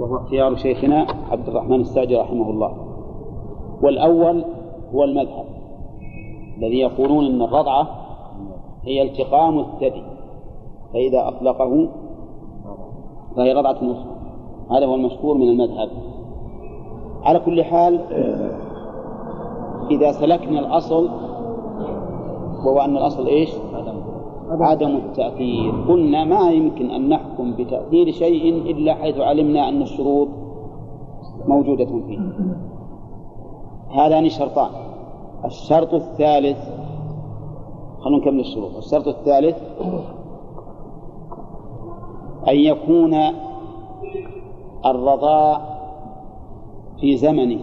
وهو اختيار شيخنا عبد الرحمن السعدي رحمه الله. والأول هو المذهب الذي يقولون أن الرضعة هي التقام الثدي فإذا أطلقه فهي رضعة نصف هذا هو المشهور من المذهب. على كل حال إذا سلكنا الأصل وهو أن الأصل إيش؟ عدم التأثير قلنا ما يمكن أن نحكم بتأثير شيء إلا حيث علمنا أن الشروط موجودة فيه. هذان شرطان. الشرط الثالث خلونا نكمل الشروط. الشرط الثالث أن يكون الرضاء في زمنه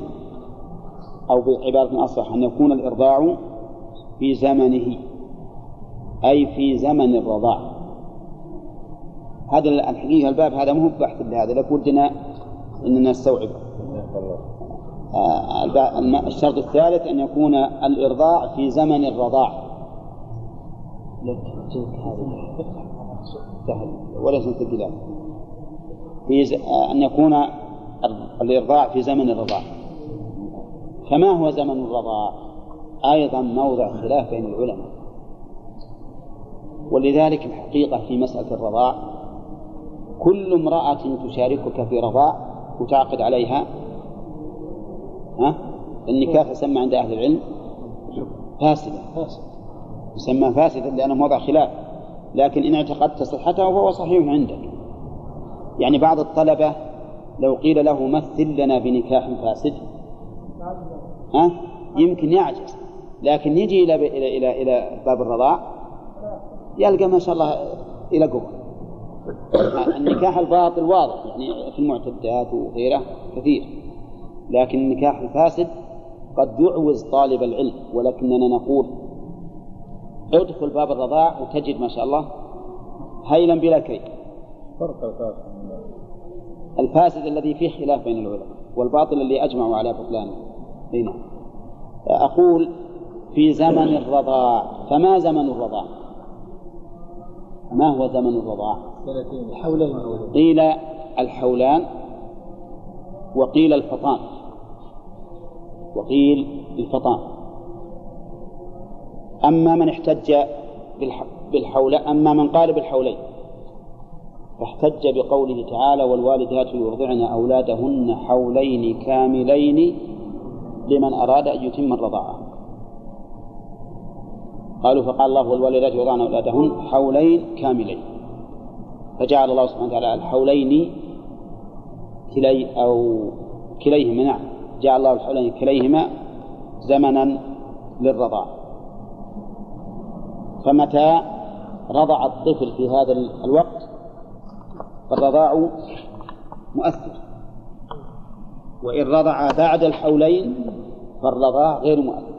أو بعبارة أصح أن يكون الإرضاع في زمنه. أي في زمن الرضاع. هذا الحقيقة الباب هذا مو بحث لهذا لك ودنا أننا نستوعبه آه، الشرط الثالث أن يكون الإرضاع في زمن الرضاع. ولا ثقيلات في آه، أن يكون الإرضاع في زمن الرضاع. فما هو زمن الرضاع؟ أيضا موضع خلاف بين العلماء. ولذلك الحقيقة في مسألة الرضاع كل امرأة تشاركك في رضاع وتعقد عليها ها؟ النكاح يسمى عند أهل العلم فاسدا. يسمى فاسدا لأنه موضع خلاف لكن إن اعتقدت صحته فهو صحيح عندك. يعني بعض الطلبة لو قيل له مثل لنا بنكاح فاسد ها؟ يمكن يعجز لكن يجي إلى إلى إلى إلى باب الرضاع يلقى ما شاء الله إلى قوة النكاح الباطل واضح يعني في المعتدات وغيره كثير. لكن النكاح الفاسد قد يعوز طالب العلم ولكننا نقول ادخل باب الرضاع وتجد ما شاء الله هيلا بلا كيف فرق الفاسد. الفاسد الذي فيه خلاف بين العلماء والباطل اللي أجمعوا على بطلانه. هنا أقول في زمن الرضاع فما زمن الرضاع؟ ما هو زمن الرضاع الحولين قيل الحولان وقيل الفطام وقيل الفطام أما من احتج بالحول أما من قال بالحولين فاحتج بقوله تعالى والوالدات يرضعن أولادهن حولين كاملين لمن أراد أن يتم الرضاعة. قالوا فقال الله والوالدات يرضعن أولادهن حولين كاملين. فجعل الله سبحانه وتعالى الحولين كلي أو كليهما نعم. جعل الله الحولين كليهما زمنا للرضاع. فمتى رضع الطفل في هذا الوقت؟ فالرضاع مؤثر. وإن رضع بعد الحولين فالرضاع غير مؤثر.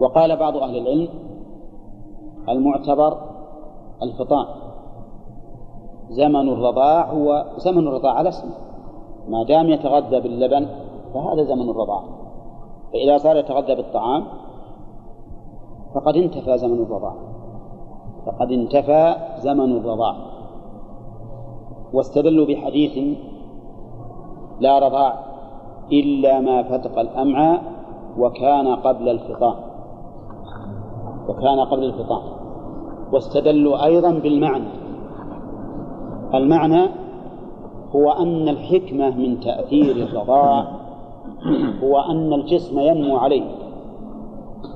وقال بعض أهل العلم المعتبر الفطام زمن الرضاع هو زمن الرضاع على اسمه ما دام يتغذى باللبن فهذا زمن الرضاع. فإذا صار يتغذى بالطعام فقد انتفى زمن الرضاع. فقد انتفى زمن الرضاع. واستدلوا بحديث لا رضاع إلا ما فتق الأمعاء وكان قبل الفطام. وكان قبل الفطام. واستدلوا أيضا بالمعنى. المعنى هو أن الحكمة من تأثير الرضاع هو أن الجسم ينمو عليه.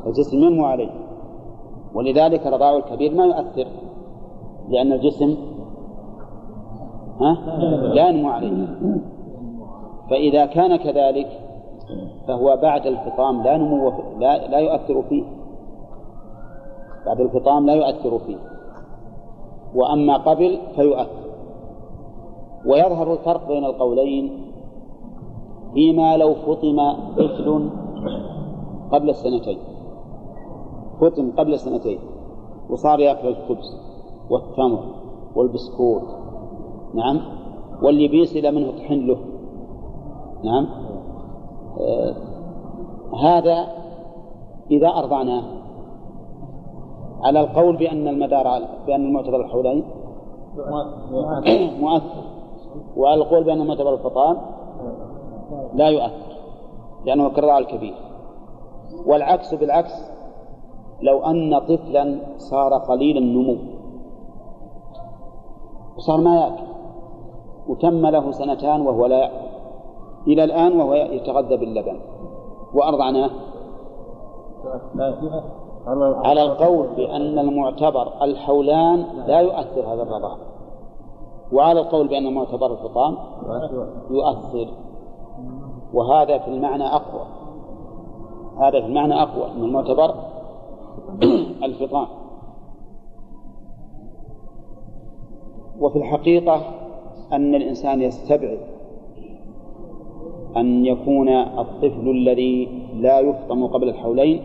الجسم ينمو عليه. ولذلك رضاع الكبير ما يؤثر لأن الجسم ها؟ لا ينمو عليه. فإذا كان كذلك فهو بعد الفطام لا نمو لا, لا يؤثر فيه. بعد الفطام لا يؤثر فيه. وأما قبل فيؤثر. ويظهر الفرق بين القولين فيما لو فطم طفل قبل السنتين. فطم قبل سنتين وصار يأكل الخبز والتمر والبسكوت. نعم. واللي بيصل منه طحن له نعم. آه هذا إذا أرضعناه. على القول بأن المدار بأن المعتبر الحولين مؤثر. وعلى القول بأنه معتبر الفطام لا يؤثر لأنه كالرضاع الكبير. والعكس بالعكس لو أن طفلا صار قليل النمو وصار ما يأكل وتم له سنتان وهو لا يأكل إلى الآن وهو يتغذى باللبن وأرضعناه. على القول. بأن المعتبر الحولان لا يؤثر هذا الرضاع وعلى القول بأن المعتبر الفطام يؤثر. وهذا في المعنى أقوى. هذا في المعنى أقوى من المعتبر الفطام وفي الحقيقة أن الإنسان يستبعد أن يكون الطفل الذي لا يفطم قبل الحولين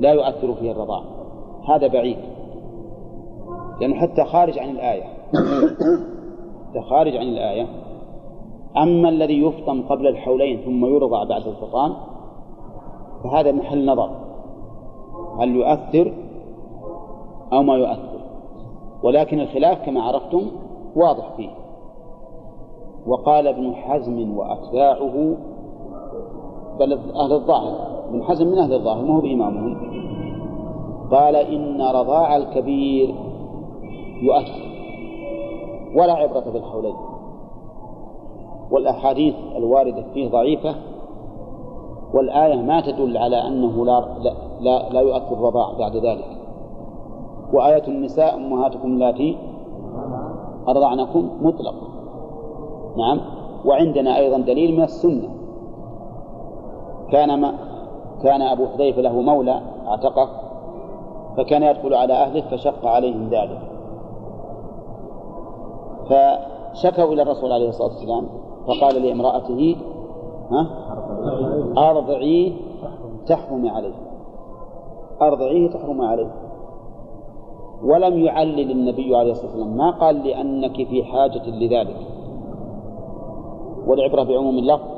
لا يؤثر فيه الرضاع هذا بعيد. لأنه حتى خارج عن الآية. حتى خارج عن الآية. أما الذي يفطم قبل الحولين ثم يرضع بعد الفطام فهذا محل نظر. هل يؤثر أو ما يؤثر. ولكن الخلاف كما عرفتم واضح فيه. وقال ابن حزم وأتباعه بل أهل الظاهر. ابن حزم من أهل الظاهر ما هو بإمامهم قال إن رضاع الكبير يؤثر ولا عبرة بالحولين والأحاديث الواردة فيه ضعيفة والآية ما تدل على أنه لا, لا, لا يؤثر الرضاع بعد ذلك. وآية النساء أمهاتكم اللاتي أرضعنكم مطلق. نعم. وعندنا أيضا دليل من السنة. كان ما كان أبو حذيفة له مولى اعتقه. فكان يدخل على أهله فشق عليهم ذلك. فشكوا إلى الرسول عليه الصلاة والسلام فقال لامرأته ها؟ أرضعيه تحرمي عليه. أرضعيه تحرمي عليه. ولم يعلل النبي عليه الصلاة والسلام ما قال لأنك في حاجة لذلك. والعبرة بعموم اللفظ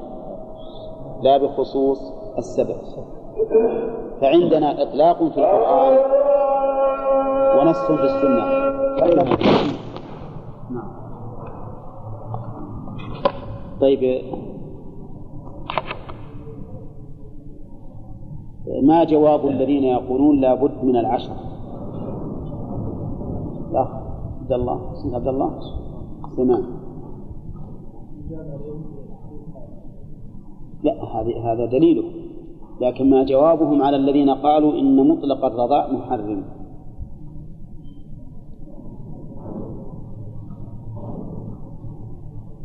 لا بخصوص السبب. فعندنا إطلاق في القرآن ونص في السنة. نعم. طيب ما جواب الذين يقولون لابد من العشر؟ الأخ عبد الله اسمه عبد الله. سماه لا هذا دليله. لكن ما جوابهم على الذين قالوا إن مطلق الرضاع محرم.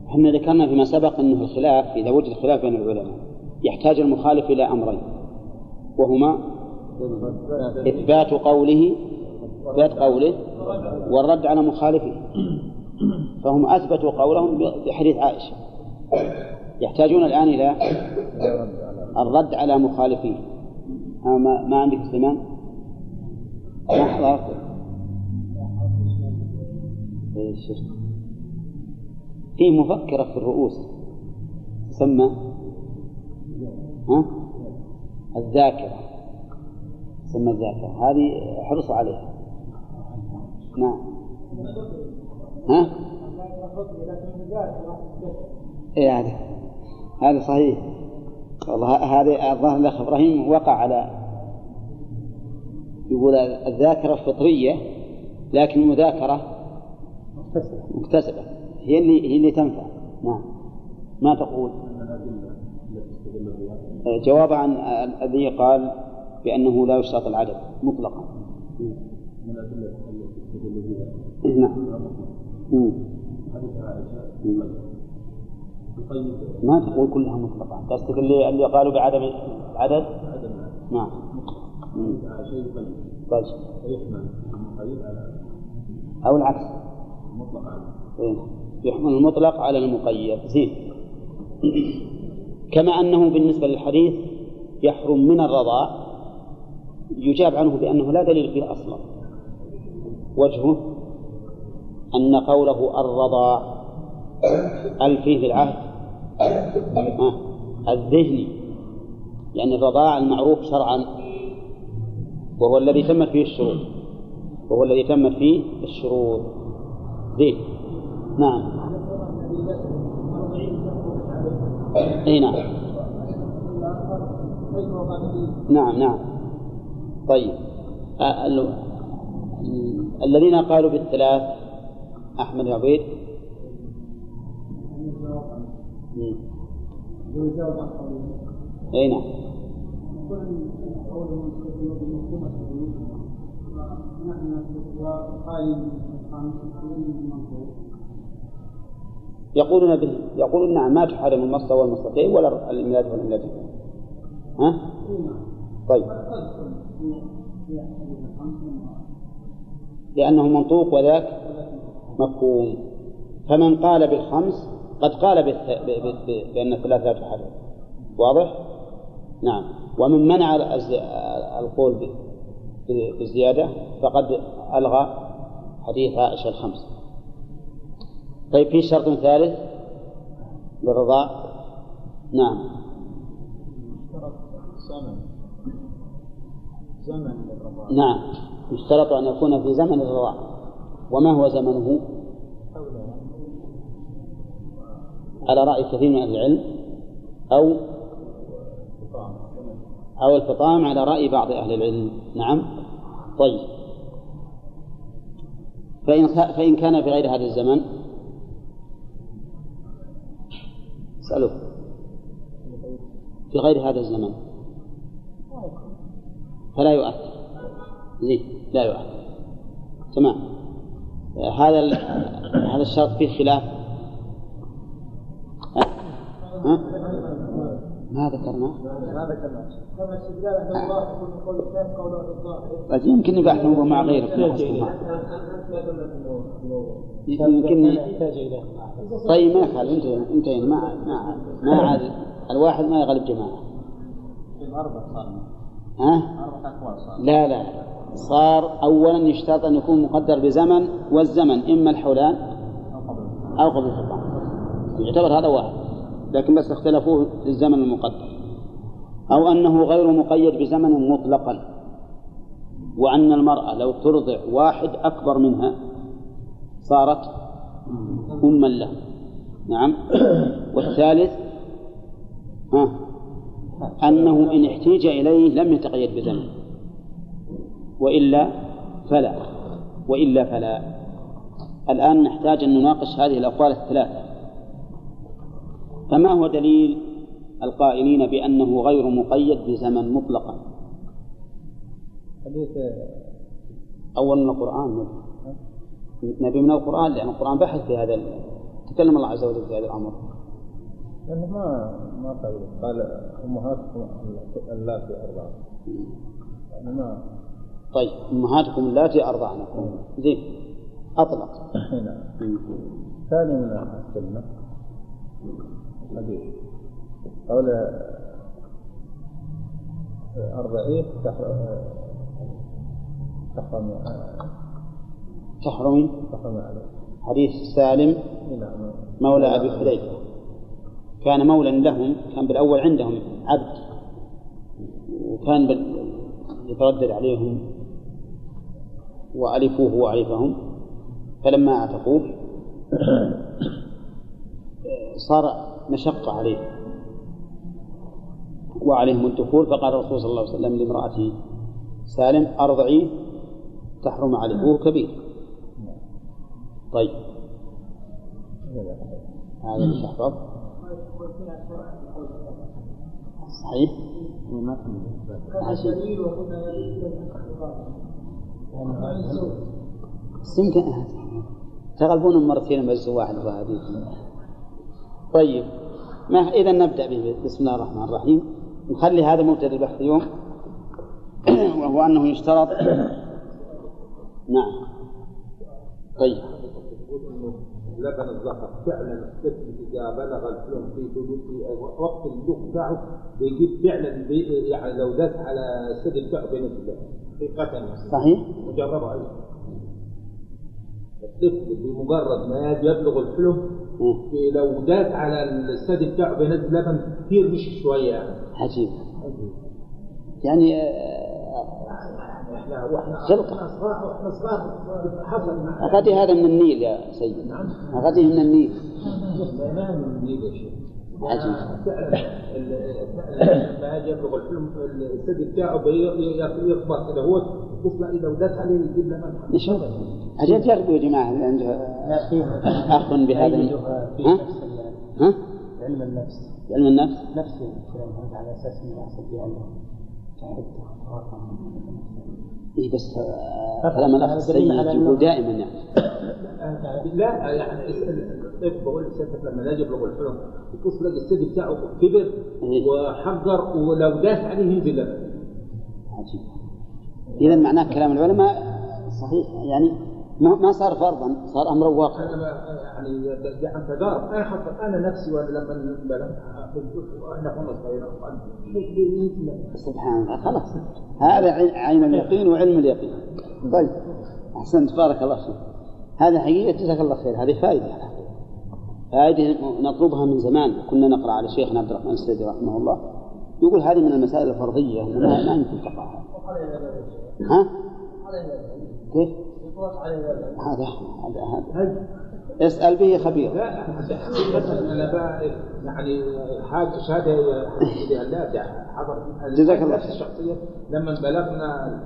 إحنا ذكرنا فيما سبق إنه الخلاف إذا وجد خلاف بين العلماء يحتاج المخالف إلى أمرين. وهما إثبات قوله إثبات قوله والرد على مخالفه. فهم أثبتوا قولهم بحديث عائشة. يحتاجون الآن إلى الرد على مخالفيه ما, ما عندك سليمان؟ ما حضرت إيش في مفكرة في الرؤوس تسمى؟ ها؟ الذاكرة. تسمى الذاكرة. هذه حرصوا عليها. نعم. ها؟ إيه هذا هذا صحيح. والله هذا الظاهر الأخ إبراهيم وقع على يقول الذاكرة فطرية لكن المذاكرة مكتسبة. هي اللي هي اللي تنفع. نعم. ما تقول؟ جواب عن الذي قال بأنه لا يشترط العدد مطلقا. نعم. ما تقول كلها مطلقة. قصدك اللي اللي قالوا بعدم العدد؟ نعم. طيب. أو العكس. إيه. يحمل المطلق على المقيد. زين. كما أنه بالنسبة للحديث يحرم من الرضاع يجاب عنه بأنه لا دليل فيه أصلا. وجهه أن قوله الرضاع الفيه للعهد. الذهني يعني الرضاع المعروف شرعا وهو الذي تمت فيه الشروط وهو الذي تمت فيه الشروط زين نعم. أي نعم. نعم نعم. طيب. الذين قالوا بالثلاث أحمد عبيد أي نعم. يقولون به يقولون نعم ما تحرم المصدر والمصدرين ولا الميلاد والميلادين ها؟ طيب. لأنه منطوق وذاك مفهوم. فمن قال بالخمس قد قال بأن الثلاث لا تحرم واضح؟ نعم. ومن منع القول بالزيادة فقد ألغى حديث عائشة الخمس. طيب في شرط ثالث للرضاع نعم. زمن زمن للرضاع نعم. يشترط أن يكون في زمن الرضاع وما هو زمنه؟ على رأي كثير من أهل العلم أو أو الفطام على رأي بعض أهل العلم. نعم. طيب. فإن فإن كان في غير هذا الزمن. اسألوه في غير هذا الزمن. فلا يؤثر. زين. لا يؤثر. تمام. هذا هذا الشرط فيه خلاف. ها؟ ما ما ذكرناه يمكن يبحث مع غيره يمكن طيب ما يخالف انتهينا انتهينا ما ما ما عاد الواحد ما يغلب جماعة. ها؟ لا لا. صار أولا يشترط أن يكون مقدر بزمن والزمن إما الحولان أو قبل الفطام يعتبر هذا واحد. لكن بس اختلفوه في الزمن المقدر أو أنه غير مقيد بزمن مطلقا. وأن المرأة لو ترضع واحد أكبر منها صارت أما له. نعم. والثالث ها أنه إن احتيج إليه لم يتقيد بزمن. وإلا فلا. وإلا فلا. الآن نحتاج أن نناقش هذه الأقوال الثلاثة. فما هو دليل القائلين بأنه غير مقيد بزمن مطلقا؟ حديث أول من القرآن. نبي من القرآن لأن القرآن بحث في هذا تكلم الله عز وجل في هذا الأمر. لأنه ما ما قال قال أمهاتكم اللاتي أرضعنكم يعني ما. طيب أمهاتكم اللاتي أرضعنكم زين أطلق. نعم. ثاني من السنة. حديث. قول أربعين تحرم تحرم تحرم؟ عليه. حديث سالم نعم. مولى أبي حذيفة. كان مولا لهم كان بالأول عندهم عبد. وكان يتردد عليهم وألفوه وألفهم. فلما أعتقوه صار مشقة عليه. وعليهم الدخول فقال الرسول صلى الله عليه وسلم لامرأته سالم أرضعيه تحرم عليه. وهو كبير. طيب. هذا اللي تحفظ صحيح؟ يمكن تغلبون مرتين بس واحد وهذه. طيب. ما إذا نبدأ به. بسم الله الرحمن الرحيم. نخلي هذا مبتدأ البحث اليوم. وهو أنه يشترط. نعم. طيب. لبن الذكر فعلا الطفل إذا بلغ الحلم في في وقت البلوغ بتاعه بيجيب فعلا بي يعني لو داس على الثدي بتاعه بينزل حقيقة. صحيح. مجربة أيضا الطفل بمجرد ما يبلغ الحلم لو داس على الثدي بتاعه بينزل لبن كثير مش شوية. يعني عجيب. يعني خلقة أخذي هذا من النيل يا سيد. أخذيه من النيل. عجيب يا شيخ. عجيب. فعلا. ال- ما يجي يبلغ الحلم الثدي بتاعه يخبط كده. هو لا لو داس عليه يجيب نشوف أجل جربوا يا جماعة اللي عنده أخ بهذا ها؟ ها؟ علم النفس علم النفس نفس الكلام هذا على أساس أنه يحصل رقم إيه بس آه، كلام على السيد يقول دائما يعني لا يعني الطب بقول لسيادتك لما لا يبلغ الحلم تبص تلاقي الثدي بتاعه كبر إيه. وحجر ولو داس عليه ينزل عجيب إذا معناه كلام العلماء صحيح يعني ما ما صار فرضا صار أمرا واقعا أنا يعني عن تجارب أنا حتى أنا نفسي وأنا لما بلغت إحنا كنا صغيرين سبحان الله خلاص. هذا عين- اليقين وعلم اليقين. طيب أحسنت بارك الله فيك. هذا حقيقة جزاك الله خير. هذه فائدة فائدة نطلبها من زمان. كنا نقرأ على شيخنا عبد الرحمن السيدي رحمه الله. يقول هذه من المسائل الفرضية ما, ما يمكن تقرأها. ها؟ كيف؟ هذا هذا هذا. اسأل به خبير. لا بقى يعني الحمد لله ده حضر جزاك الله خير. الشخصيه لما بلغنا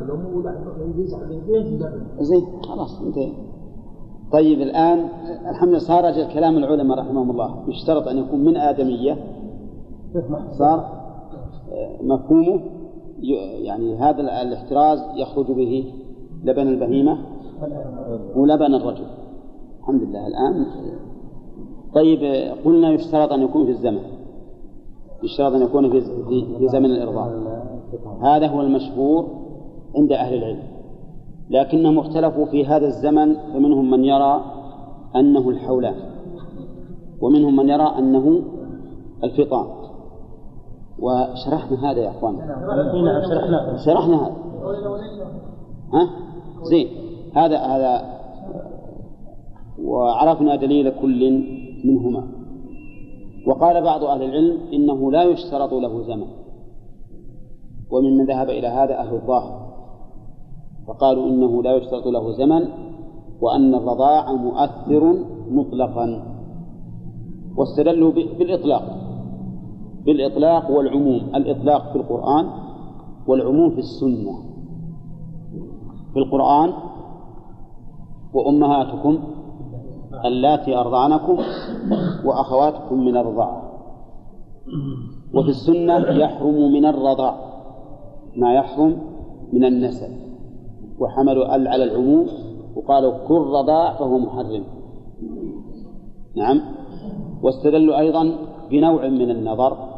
ينزل زين خلاص انتهي. طيب الآن الحمد لله صار أجل كلام العلماء رحمهم الله. يشترط أن يكون من آدمية. صار؟ مفهومه؟ يعني هذا الاحتراز يخرج به لبن البهيمة ولبن الرجل. الحمد لله الآن. طيب قلنا يشترط أن يكون في الزمن. يشترط أن يكون في في- زمن الإرضاع هذا هو المشهور عند أهل العلم. لكنهم اختلفوا في هذا الزمن فمنهم من يرى أنه الحولان ومنهم من يرى أنه الفطام. وشرحنا هذا يا أخوان. نعم شرحناه شرحنا هذا. ها؟ زين. هذا هذا. وعرفنا دليل كل منهما. وقال بعض أهل العلم إنه لا يشترط له زمن. وممن ذهب إلى هذا أهل الظاهر. فقالوا إنه لا يشترط له زمن وأن الرضاع مؤثر مطلقا. واستدلوا بالإطلاق. بالإطلاق والعموم. الإطلاق في القرآن والعموم في السنة. في القرآن وأمهاتكم اللاتي أرضعنكم وأخواتكم من الرضاعة وفي السنة يحرم من الرضاع ما يحرم من النسب. وحملوا ال على العموم وقالوا كل رضاع فهو محرم. نعم. واستدلوا أيضا بنوع من النظر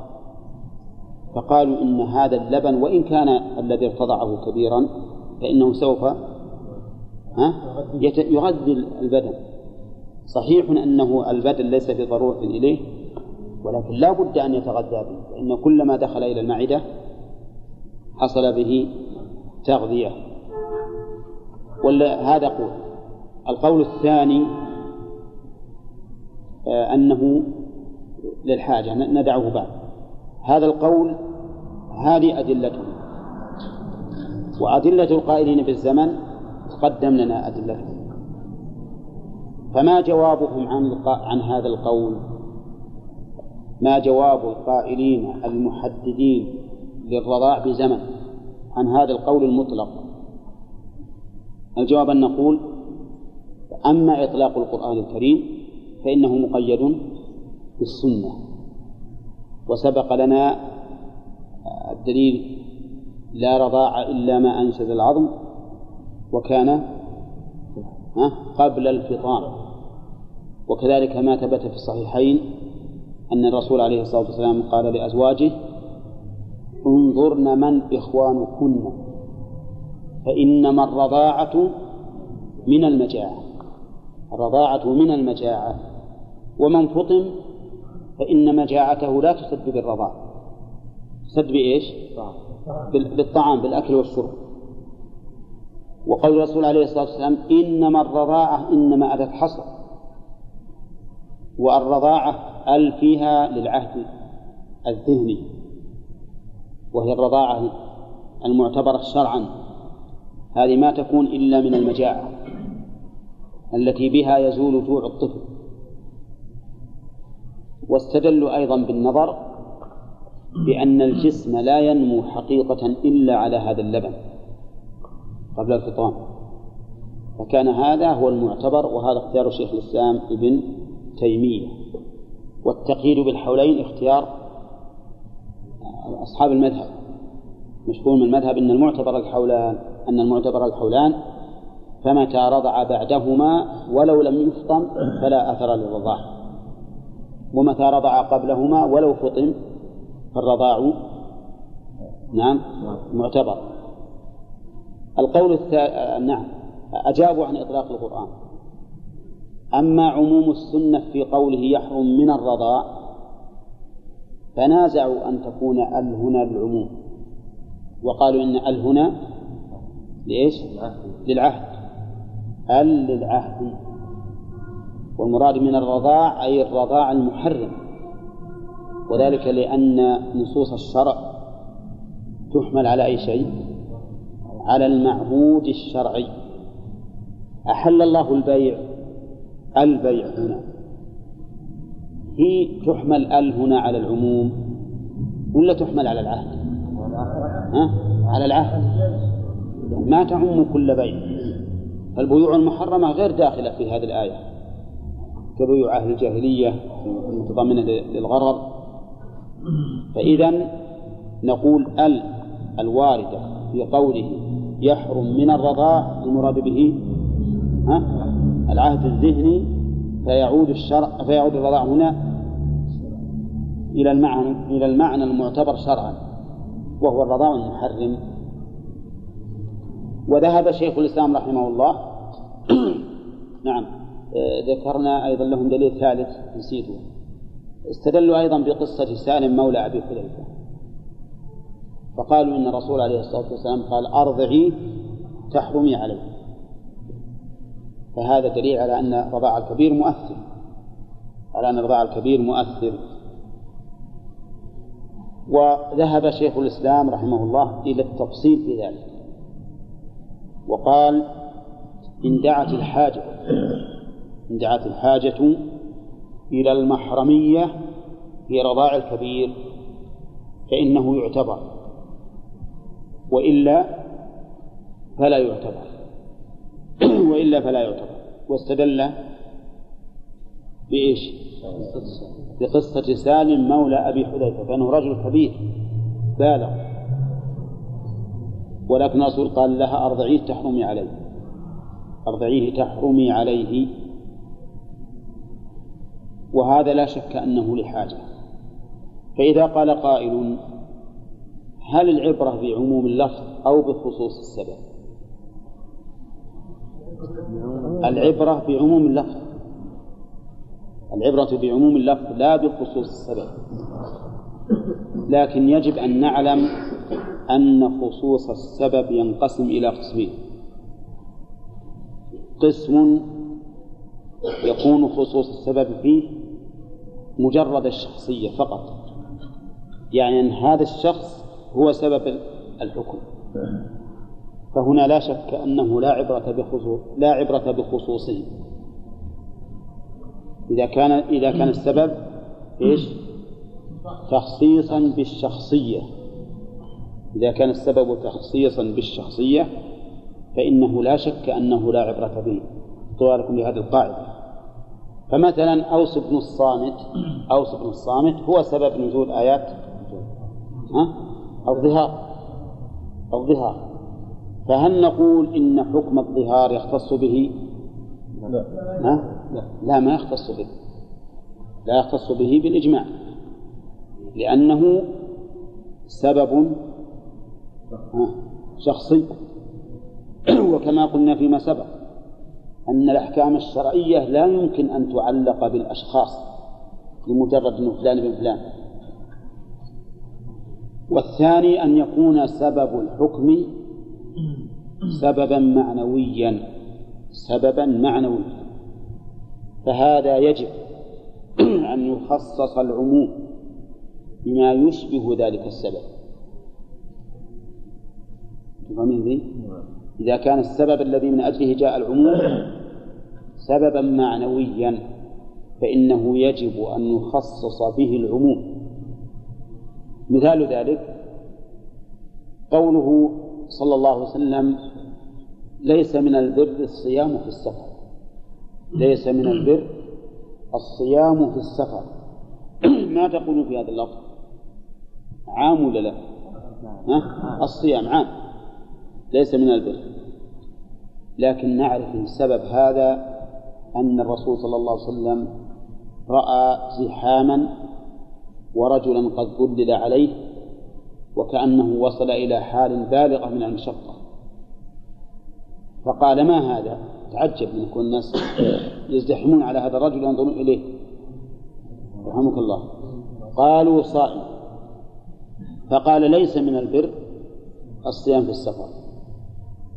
فقالوا إن هذا اللبن وإن كان الذي ارتضعه كبيرا فإنه سوف يغذي البدن. صحيح أنه البدن ليس بضرورة إليه ولكن لا بد أن يتغذى به فإن كل ما دخل إلى المعدة حصل به تغذية. ولا هذا قول القول الثاني آه، أنه للحاجة ندعه بعد. هذا القول هذه أدلته وأدلة القائلين بالزمن تقدم لنا أدلته فما جوابهم عن عن هذا القول؟ ما جواب القائلين المحددين للرضاع بزمن عن هذا القول المطلق؟ الجواب أن نقول أما إطلاق القرآن الكريم فإنه مقيد بالسنة. وسبق لنا الدليل لا رضاع إلا ما أنشز العظم وكان قبل الفطام وكذلك ما ثبت في الصحيحين أن الرسول عليه الصلاة والسلام قال لأزواجه انظرن من إخوانكن فإنما الرضاعة من المجاعة. الرضاعة من المجاعة. ومن فطم فإن مجاعته لا تسد بالرضاعة تسد بإيش؟ بال- بالطعام بالأكل والشرب. وقول الرسول عليه الصلاة والسلام إنما الرضاعة إنما أتت حصر. والرضاعة أل فيها للعهد الذهني. وهي الرضاعة المعتبرة شرعا. هذه ما تكون إلا من المجاعة التي بها يزول جوع الطفل. واستدلوا أيضا بالنظر بأن الجسم لا ينمو حقيقة إلا على هذا اللبن قبل الفطام. فكان هذا هو المعتبر وهذا اختيار شيخ الإسلام ابن تيمية. والتقييد بالحولين اختيار أصحاب المذهب. مشهور من المذهب أن المعتبر الحولان أن المعتبر الحولان فمتى رضع بعدهما ولو لم يفطم فلا أثر للرضاع ومتى رضع قبلهما ولو فطم فالرضاع نعم معتبر. القول الثاني نعم أجابوا عن إطلاق القرآن. أما عموم السنة في قوله يحرم من الرضاع فنازعوا أن تكون ال هنا للعموم. وقالوا إن ال هنا لإيش؟ للعهد. ال للعهد. والمراد من الرضاع أي الرضاع المحرم. وذلك لأن نصوص الشرع تحمل على أي شيء؟ على المعهود الشرعي. أحل الله البيع البيع هنا. هي تحمل ال هنا على العموم ولا تحمل على العهد؟ ها؟ على العهد. ما تعم كل بيع. البيوع المحرمة غير داخلة في هذه الآية. كبيوع أهل الجاهلية المتضمنة للغرض فإذا نقول ال الواردة في قوله يحرم من الرضاع المراد به ها؟ العهد الذهني فيعود الشرع فيعود الرضاع هنا إلى المعنى إلى المعنى المعتبر شرعا وهو الرضاع المحرم. وذهب شيخ الإسلام رحمه الله. نعم. ذكرنا أيضا لهم دليل ثالث نسيته. استدلوا أيضا بقصة سالم مولى أبي حذيفة. فقالوا إن الرسول عليه الصلاة والسلام قال أرضعي تحرمي عليه فهذا دليل على أن الرضاع الكبير مؤثر. على أن الرضاع الكبير مؤثر. وذهب شيخ الإسلام رحمه الله إلى التفصيل في ذلك. وقال إن دعت الحاجة إن دعت الحاجة إلى المحرمية في رضاع الكبير فإنه يعتبر وإلا فلا يعتبر وإلا فلا يعتبر. واستدل بإيش؟ بقصة سالم مولى أبي حذيفة فإنه رجل كبير بالغ. ولكن الرسول قال لها أرضعيه تحرمي عليه أرضعيه تحرمي عليه. وهذا لا شك أنه لحاجة فإذا قال قائل هل العبرة بعموم اللفظ أو بخصوص السبب؟ العبرة بعموم اللفظ. العبرة بعموم اللفظ لا بخصوص السبب. لكن يجب أن نعلم أن خصوص السبب ينقسم إلى قسمين. قسم يكون خصوص السبب فيه مجرد الشخصية فقط. يعني أن هذا الشخص هو سبب الحكم. فهنا لا شك أنه لا عبرة بخصوص لا عبرة بخصوصه. إذا كان إذا كان السبب إيش؟ تخصيصا بالشخصية. إذا كان السبب تخصيصا بالشخصية فإنه لا شك أنه لا عبرة به. طوالكم لهذه القاعدة. فمثلا أوس بن الصامت أوس بن الصامت هو سبب نزول آيات ها؟ الظهار الظهار فهل نقول إن حكم الظهار يختص به؟ لا ها؟ لا. لا ما يختص به لا يختص به بالإجماع لأنه سبب شخصي وكما قلنا فيما سبق أن الأحكام الشرعية لا يمكن أن تعلق بالأشخاص لمجرد أنه فلان بن فلان. والثاني أن يكون سبب الحكم سببا معنويا سببا معنويا. فهذا يجب أن يخصص العموم بما يشبه ذلك السبب. تفهمين؟ ذي؟ إذا كان السبب الذي من أجله جاء العموم سببا معنويا فإنه يجب أن نخصص به العموم. مثال ذلك قوله صلى الله عليه وسلم ليس من البر الصيام في السفر. ليس من البر الصيام في السفر. ما تقول في هذا اللفظ؟ عام ولا لا؟ الصيام عام. ليس من البر. لكن نعرف من سبب هذا أن الرسول صلى الله عليه وسلم رأى زحاما ورجلا قد ظلل عليه وكأنه وصل إلى حال بالغة من المشقة. فقال ما هذا؟ تعجب من كل الناس يزدحمون على هذا الرجل ينظرون إليه. رحمك الله. قالوا صائم. فقال ليس من البر الصيام في السفر.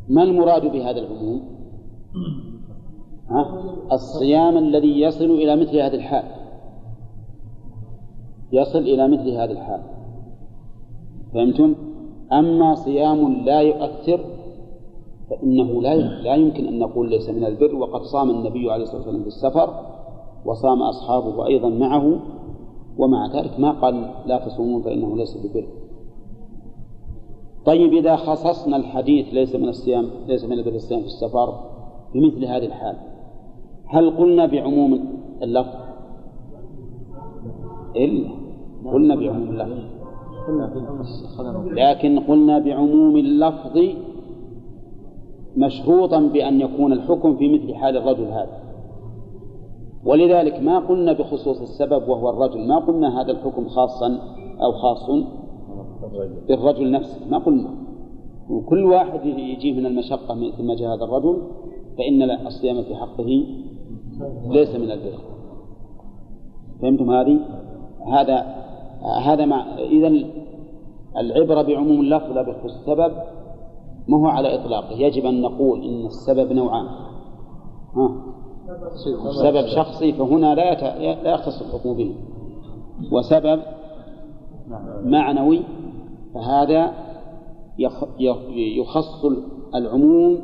ما المراد بهذا العموم؟ الصيام الذي يصل إلى مثل هذه الحال يصل إلى مثل هذه الحال فهمتم؟ أما صيام لا يؤثر فإنه لا لا يمكن أن نقول ليس من البر وقد صام النبي عليه الصلاة والسلام في السفر وصام أصحابه أيضا معه ومع ذلك ما قال لا تصومون فإنه ليس ببر طيب إذا خصصنا الحديث ليس من الصيام ليس من البر الصيام في السفر بمثل هذه الحال. هل قلنا بعموم اللفظ؟ إلا قلنا بعموم اللفظ. لكن قلنا بعموم اللفظ مشروطا بأن يكون الحكم في مثل حال الرجل هذا. ولذلك ما قلنا بخصوص السبب وهو الرجل ما قلنا هذا الحكم خاصا أو خاص. بالرجل نفسه. ما قلنا. وكل واحد يجيه من المشقة مثل ما جاء هذا الرجل فإن الصيام في حقه ليس من البر فهمتم هذه؟ هذا هذا مع إذا العبرة بعموم اللفظ لا بخصوص السبب ما هو على إطلاقه. يجب أن نقول إن السبب نوعان. ها؟ سبب شخصي فهنا لا لا يختص الحكم به. وسبب معنوي فهذا يخص العموم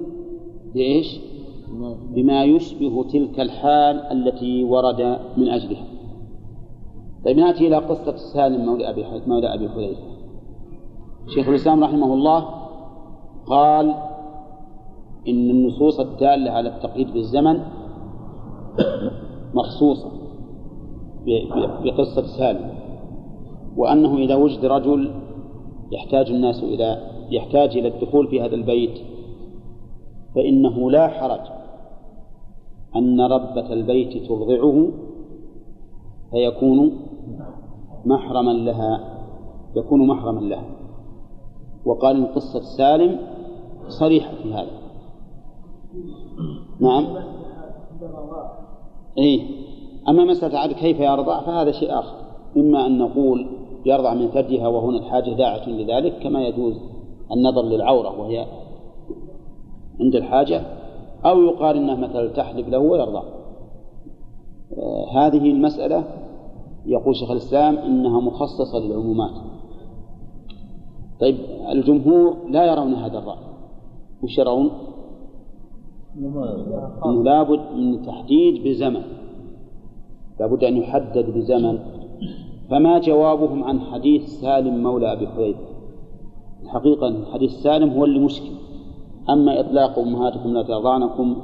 بإيش؟ بما يشبه تلك الحال التي ورد من أجلها طيب نأتي إلى قصة سالم مولى أبي مولى أبي حذيفة شيخ الإسلام رحمه الله قال إن النصوص الدالة على التقييد بالزمن مخصوصة بقصة سالم وأنه إذا وجد رجل يحتاج الناس إلى يحتاج إلى الدخول في هذا البيت. فإنه لا حرج أن ربة البيت ترضعه فيكون محرما لها يكون محرما لها. وقال قصة سالم صريحة في هذا. نعم. إيه. أما مسألة عاد كيف يرضع فهذا شيء آخر. إما أن نقول يرضع من ثديها وهنا الحاجة داعة لذلك كما يجوز النظر للعورة وهي عند الحاجة أو يقال إنه مثلا تحلب له ويرضع آه هذه المسألة يقول شيخ الإسلام إنها مخصصة للعمومات. طيب الجمهور لا يرون هذا الرأي. وش يرون؟ أنه لابد من تحديد بزمن. لابد أن يحدد بزمن. فما جوابهم عن حديث سالم مولى أبي حذيفة الحقيقة حديث سالم هو اللي مشكل. أما إطلاق أمهاتكم لا ترضعنكم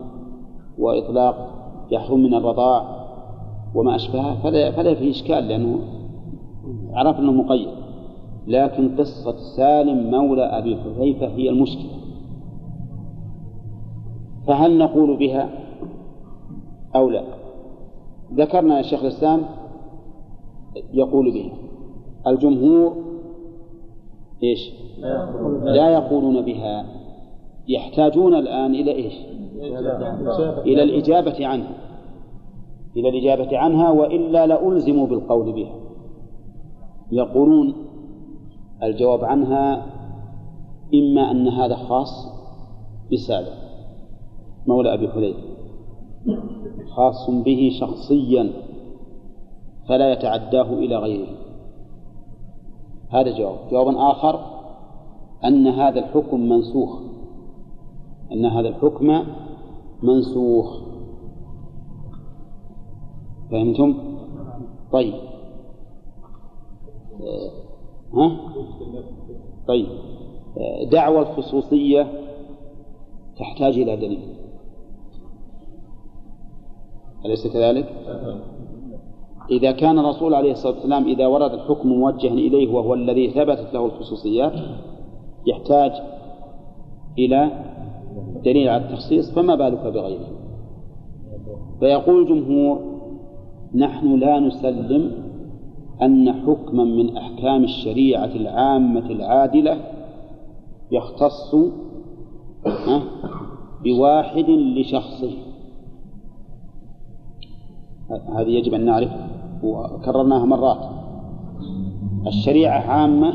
وإطلاق يحرم من الرضاع وما أشبهه فلا, فلا فيه إشكال لأنه عرفنا أنه مقيد. لكن قصة سالم مولى أبي حذيفة هي المشكلة. فهل نقول بها أو لا؟ ذكرنا الشيخ الإسلام يقول بها الجمهور إيش؟ لا يقولون بها. يحتاجون الآن إلى إيش؟ إلى الإجابة عنها. إلى الإجابة عنها وإلا لألزموا بالقول بها. يقولون الجواب عنها إما أن هذا خاص بسالم مولى أبي حذيفة. خاص به شخصيا. فلا يتعداه إلى غيره. هذا جواب. جواب آخر أن هذا الحكم منسوخ. أن هذا الحكم منسوخ. فهمتم؟ طيب. ها؟ طيب. دعوى الخصوصية تحتاج إلى دليل. أليس كذلك؟ إذا كان الرسول عليه الصلاة والسلام إذا ورد الحكم موجها إليه وهو الذي ثبتت له الخصوصيات يحتاج إلى دليل على التخصيص فما بالك بغيره؟ فيقول الجمهور نحن لا نسلم أن حكما من أحكام الشريعة العامة العادلة يختص بواحد لشخصه. هذه يجب أن نعرف. وكررناها مرات. الشريعة عامة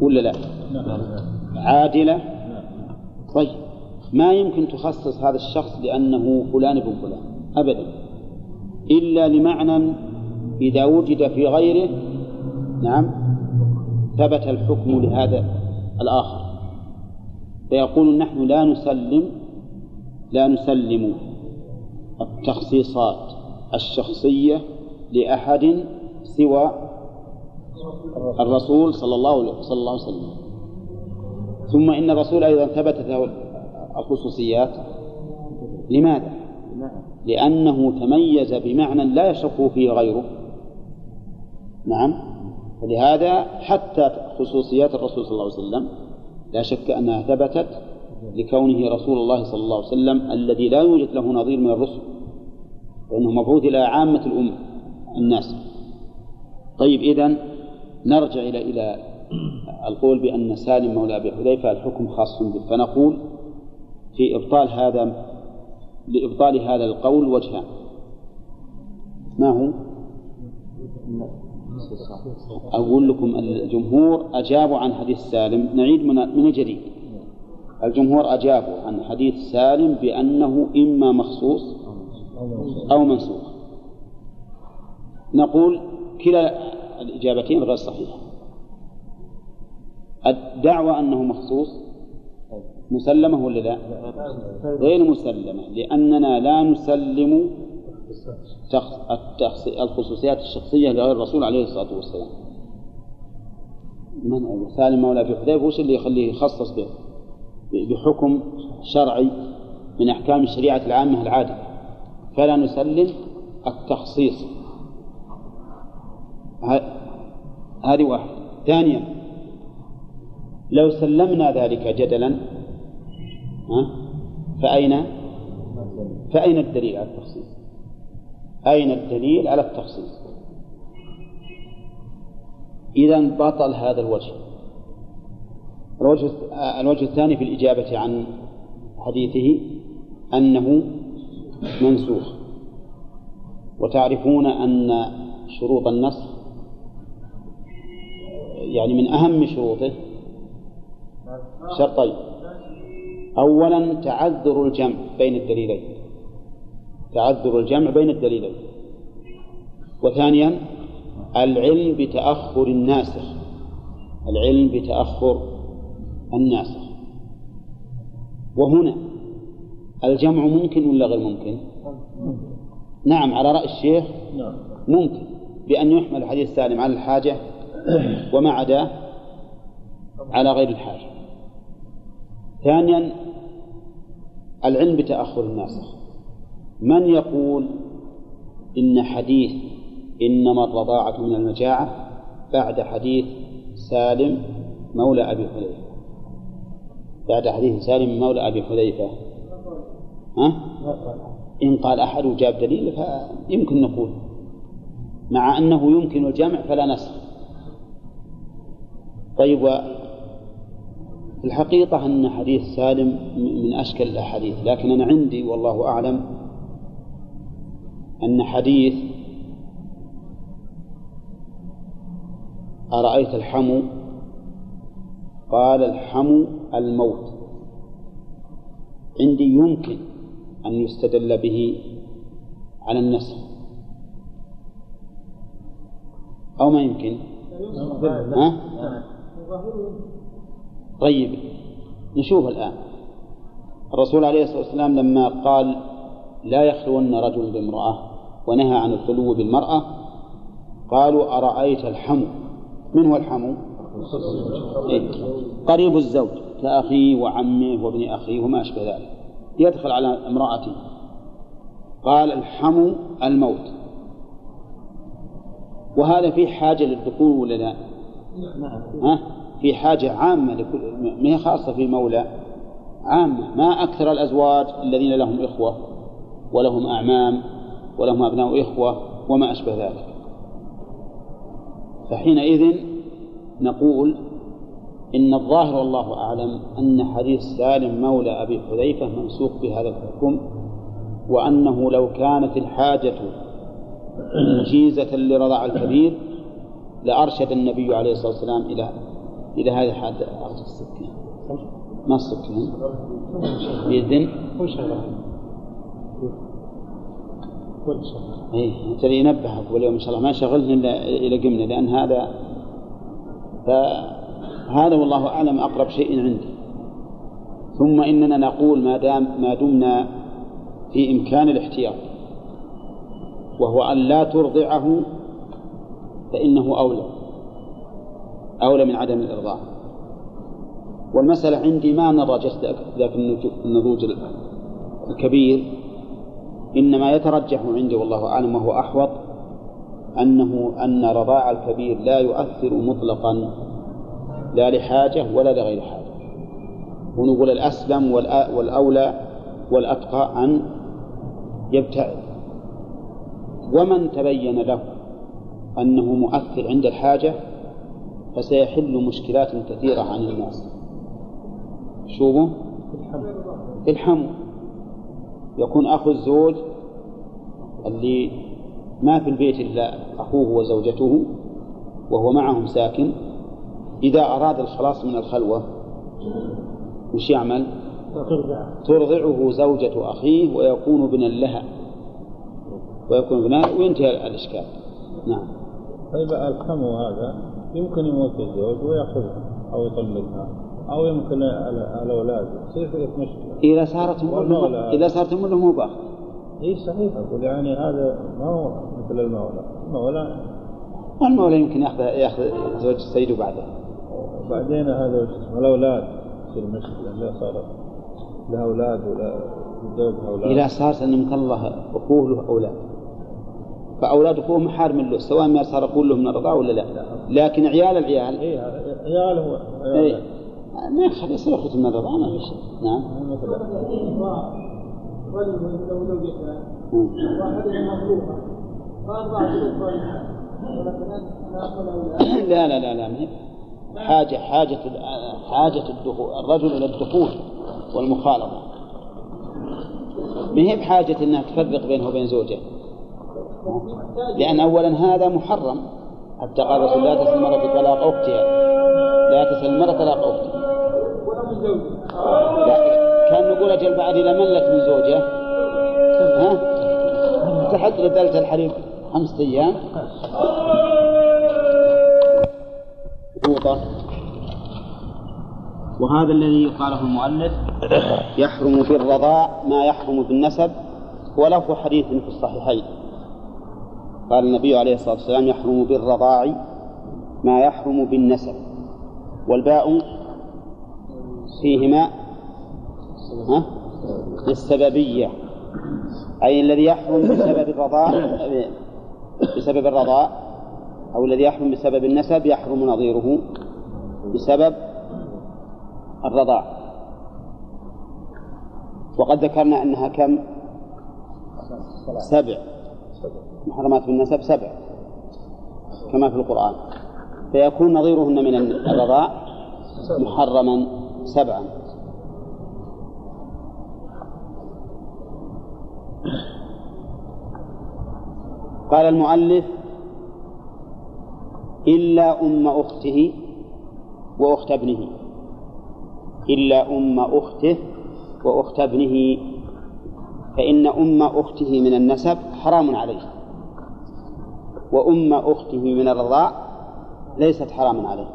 ولا لا؟ عادلة؟ طيب. ما يمكن تخصص هذا الشخص لأنه فلان ابن فلان؟ أبدا. إلا لمعنى إذا وجد في غيره نعم ثبت الحكم لهذا الآخر. فيقول نحن لا نسلم لا نسلم التخصيصات الشخصية لأحد سوى الرسول صلى الله صلى الله عليه وسلم. ثم إن الرسول أيضا ثبتت له الخصوصيات. لماذا؟ لأنه تميز بمعنى لا يشك فيه غيره. نعم. ولهذا حتى خصوصيات الرسول صلى الله عليه وسلم لا شك أنها ثبتت لكونه رسول الله صلى الله عليه وسلم الذي لا يوجد له نظير من الرسل فإنه مبعوث إلى عامة الأمة. الناس. طيب إذن نرجع إلى إلى القول بأن سالم مولى أبي حذيفة الحكم خاص به. فنقول في إبطال هذا لإبطال هذا القول وجهان. ما هو؟ أقول لكم الجمهور أجابوا عن حديث سالم. نعيد من جديد. الجمهور أجابوا عن حديث سالم بأنه إما مخصوص أو منسوخ. نقول كلا الإجابتين غير صحيحة. الدعوة أنه مخصوص مسلمة ولا لا؟ غير مسلمة لأننا لا نسلم الخصوصيات الشخصية لغير الرسول عليه الصلاة والسلام. من سالم مولى أبي حذيفة وش اللي يخليه يخصص به بحكم شرعي من أحكام الشريعة العامة العادلة. فلا نسلم التخصيص. هذه واحدة ثانيا لو سلمنا ذلك جدلا فأين؟ فأين الدليل على التخصيص؟ أين الدليل على التخصيص؟ إذا بطل هذا الوجه. الوجه الوجه الثاني في الإجابة عن حديثه أنه منسوخ. وتعرفون أن شروط النسخ يعني من أهم شروطه شرطين. أولا تعذر الجمع بين الدليلين. تعذر الجمع بين الدليلين. وثانيا العلم بتأخر الناسخ. العلم بتأخر الناسخ. وهنا الجمع ممكن ولا غير ممكن؟ نعم على رأي الشيخ ممكن بأن يحمل الحديث سالم على الحاجة وما عداه على غير الحاجة ثانيا العلم بتأخر الناسخ من يقول إن حديث إنما الرضاعة من المجاعة بعد حديث سالم مولى أبي حذيفة؟ بعد حديث سالم مولى أبي حذيفة. ها؟ إن قال أحد وجاب دليل فيمكن نقول. مع أنه يمكن الجمع فلا نسخ. طيب الحقيقة أن حديث سالم من أشكل الأحاديث لكن أنا عندي والله أعلم أن حديث أرأيت الحمو قال الحمو الموت. عندي يمكن أن يستدل به على النسخ. أو ما يمكن؟ ها؟ طيب نشوف الآن الرسول عليه الصلاة والسلام لما قال لا يخلون رجل بامرأة ونهى عن الخلو بالمرأة قالوا أرأيت الحمو من هو الحمو؟ إيه؟ قريب الزوج كأخيه وعمه وابن أخيه وما أشبه ذلك يدخل على امرأته قال الحمو الموت وهذا فيه حاجة للدخول ولا لا؟ ها؟ في حاجة عامة لكل ما هي خاصة في مولى عامة ما أكثر الأزواج الذين لهم إخوة ولهم أعمام ولهم أبناء إخوة وما أشبه ذلك فحينئذ نقول إن الظاهر والله أعلم أن حديث سالم مولى أبي حذيفة منسوخ بهذا الحكم وأنه لو كانت الحاجة جيزة لرضاع الكبير لأرشد النبي عليه الصلاة والسلام إلى إلى هذا الحد أرجع السكين ما السكين بإذن إيه ترى ينبهك واليوم إن شاء الله. ما شغلنا إلا إلى قمنا لأن هذا فهذا والله أعلم أقرب شيء عندي. ثم إننا نقول ما دام ما دمنا في إمكان الاحتياط وهو أن لا ترضعه فإنه أولى. أولى من عدم الإرضاع والمسألة عندي ما جسد ذاك النضوج الكبير. إنما يترجح عندي والله أعلم وهو أحوط أنه أن رضاع الكبير لا يؤثر مطلقا لا لحاجة ولا لغير حاجة. ونقول الأسلم والأولى والأتقى أن يبتعد. ومن تبين له أنه مؤثر عند الحاجة فسيحل مشكلات كثيرة عن الناس. شوفوا. الحمو يكون أخو الزوج اللي ما في البيت إلا أخوه وزوجته وهو معهم ساكن إذا أراد الخلاص من الخلوة وش يعمل؟ ترضعه زوجة أخيه ويكون ابنا لها. ويكون ابنا وينتهي الإشكال. نعم. طيب الحمو هذا يمكن يموت الزوج ويأخذها أو يطلقها أو يمكن الأولاد. يصير في مشكلة؟ إذا صارت إذا صارت أمه مو بأخذ. إي صحيح. أقول يعني هذا ما هو مثل المولى. المولى المولى يمكن ياخذ يأخذ زوج السيد بعده وبعدين هذا الأولاد. تصير مشكلة. لا صارت لها أولاد ولا زوجها أولاد. إذا صارت أن يمكن الله أخوه له أولاد. فاولاد اخوه محارم له سواء ما صار اخوه له من الرضاعة ولا لا. لكن عيال العيال. عيال هو إيه. ما يخلي يصير اخوه من الرضاعة ما في شيء. نعم. لا لا لا لا حاجة حاجة حاجة الدخول الرجل إلى الدخول والمخالطة. ما هي بحاجة أنها تفرق بينه وبين زوجه؟ لأن أولا هذا محرم. حتى قال الرسول لا تسأل المرأة طلاق أختها لا تسأل المرأة طلاق أختها لا كان نقول أجل بعد إذا ملت من زوجة؟ ها؟ تحط غدالة الحليب خمسة أيام. وهذا الذي قاله المؤلف يحرم في الرضاع ما يحرم في النسب وله حديث في الصحيحين. قال النبي عليه الصلاة والسلام يحرم بالرضاع ما يحرم بالنسب والباء فيهما؟ للسببية أي الذي يحرم بسبب الرضاع بسبب الرضاع أو الذي يحرم بسبب النسب يحرم نظيره بسبب الرضاع. وقد ذكرنا أنها كم؟ سبع. محرمات بالنسب سبع كما في القرآن. فيكون نظيرهن من الرضاع محرما سبعا. قال المؤلف إلا أم أخته وأخت ابنه. إلا أم أخته وأخت ابنه. فإن أم أخته من النسب حرام عليه. وأم أخته من الرضاع ليست حراما عليه.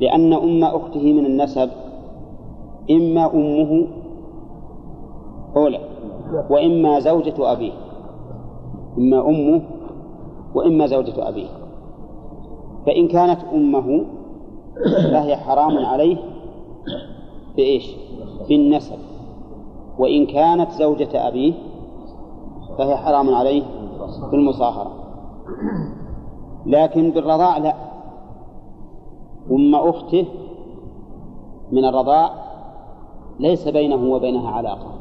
لأن أم أخته من النسب إما أمه أولى وإما زوجة أبيه. إما أمه وإما زوجة أبيه. فإن كانت أمه فهي حرام عليه بإيش؟ بالنسب. وإن كانت زوجة أبيه فهي حرام عليه بالمصاهرة لكن بالرضاع لا. أم أخته من الرضاع ليس بينه وبينها علاقة.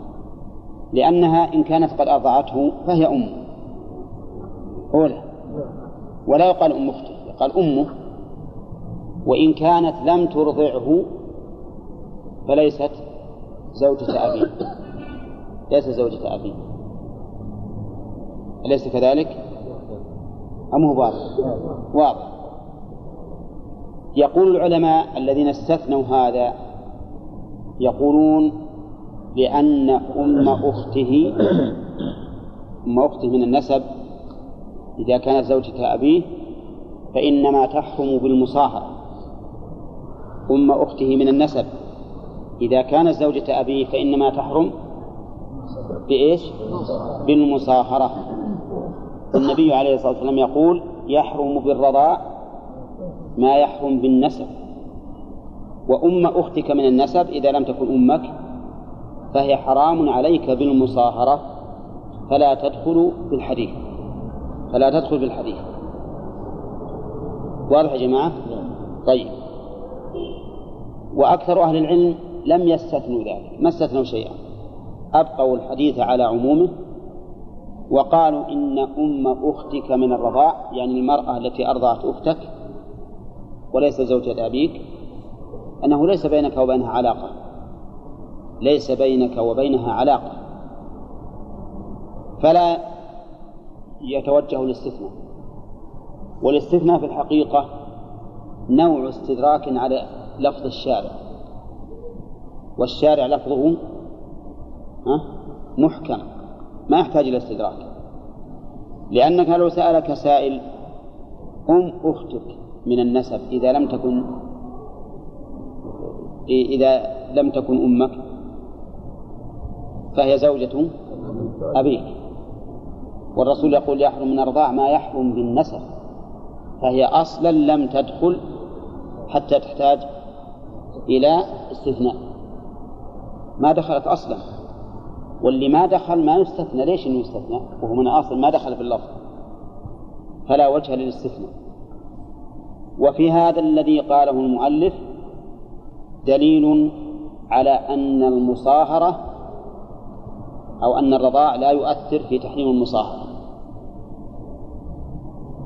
لأنها إن كانت قد أرضعته فهي أمه أولى ولا يقال أم أخته يقال أمه. وإن كانت لم ترضعه فليست زوجة أبيه. ليست زوجة أبيه. أليس كذلك؟ أم هو واضح؟ واضح يقول العلماء الذين استثنوا هذا يقولون لأن أم أخته أم أخته من النسب إذا كانت زوجة أبيه فإنما تحرم بالمصاهرة أم أخته من النسب إذا كانت زوجة أبيه فإنما تحرم بإيش؟ بالمصاهرة النبي عليه الصلاة والسلام يقول يحرم بالرضاع ما يحرم بالنسب. وأم أختك من النسب إذا لم تكن أمك فهي حرام عليك بالمصاهرة فلا تدخل في الحديث. فلا تدخل في الحديث. واضح يا جماعة؟ طيب. وأكثر أهل العلم لم يستثنوا ذلك ما استثنوا شيئا؟ أبقوا الحديث على عمومه وقالوا إن أم أختك من الرضاع يعني المرأة التي أرضعت أختك وليس زوجة أبيك أنه ليس بينك وبينها علاقة. ليس بينك وبينها علاقة. فلا يتوجه الاستثناء. والاستثناء في الحقيقة نوع استدراك على لفظ الشارع. والشارع لفظه محكم. ما يحتاج إلى استدراك. لأنك لو سألك سائل أم أختك من النسب إذا لم تكن إذا لم تكن أمك فهي زوجة أبيك. والرسول يقول يحرم من الرضاع ما يحرم بالنسب. فهي أصلا لم تدخل حتى تحتاج إلى استثناء. ما دخلت أصلا. واللي ما دخل ما يستثنى. ليش إنه يستثنى؟ وهو من اصل ما دخل في اللفظ. فلا وجه للاستثناء. وفي هذا الذي قاله المؤلف دليل على أن المصاهرة أو أن الرضاع لا يؤثر في تحريم المصاهرة.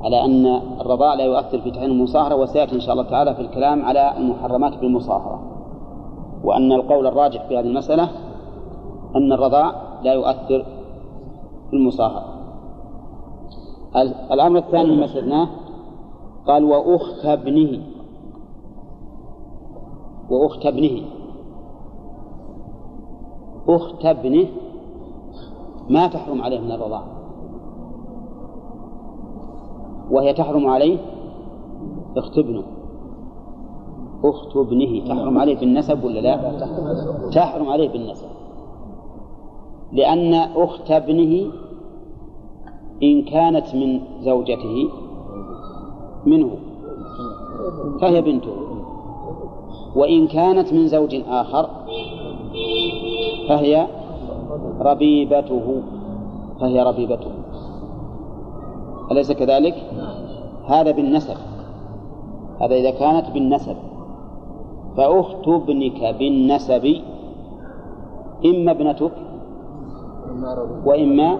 على أن الرضاع لا يؤثر في تحريم المصاهرة وسيأتي إن شاء الله تعالى في الكلام على المحرمات بالمصاهرة. وأن القول الراجح في هذه المسألة أن الرضاع لا يؤثر في المصاهرة. الأمر الثاني مما استثناه قال وأخت ابنه. وأخت ابنه. أخت ابنه ما تحرم عليه من الرضاعة وهي تحرم عليه أخت ابنه. أخت ابنه تحرم عليه بالنسب ولا لا؟ تحرم عليه بالنسب. لأن أخت ابنه إن كانت من زوجته منه فهي بنته. وإن كانت من زوج آخر فهي ربيبته فهي ربيبته. أليس كذلك؟ هذا بالنسب. هذا إذا كانت بالنسب. فأخت ابنك بالنسب إما ابنتك وإما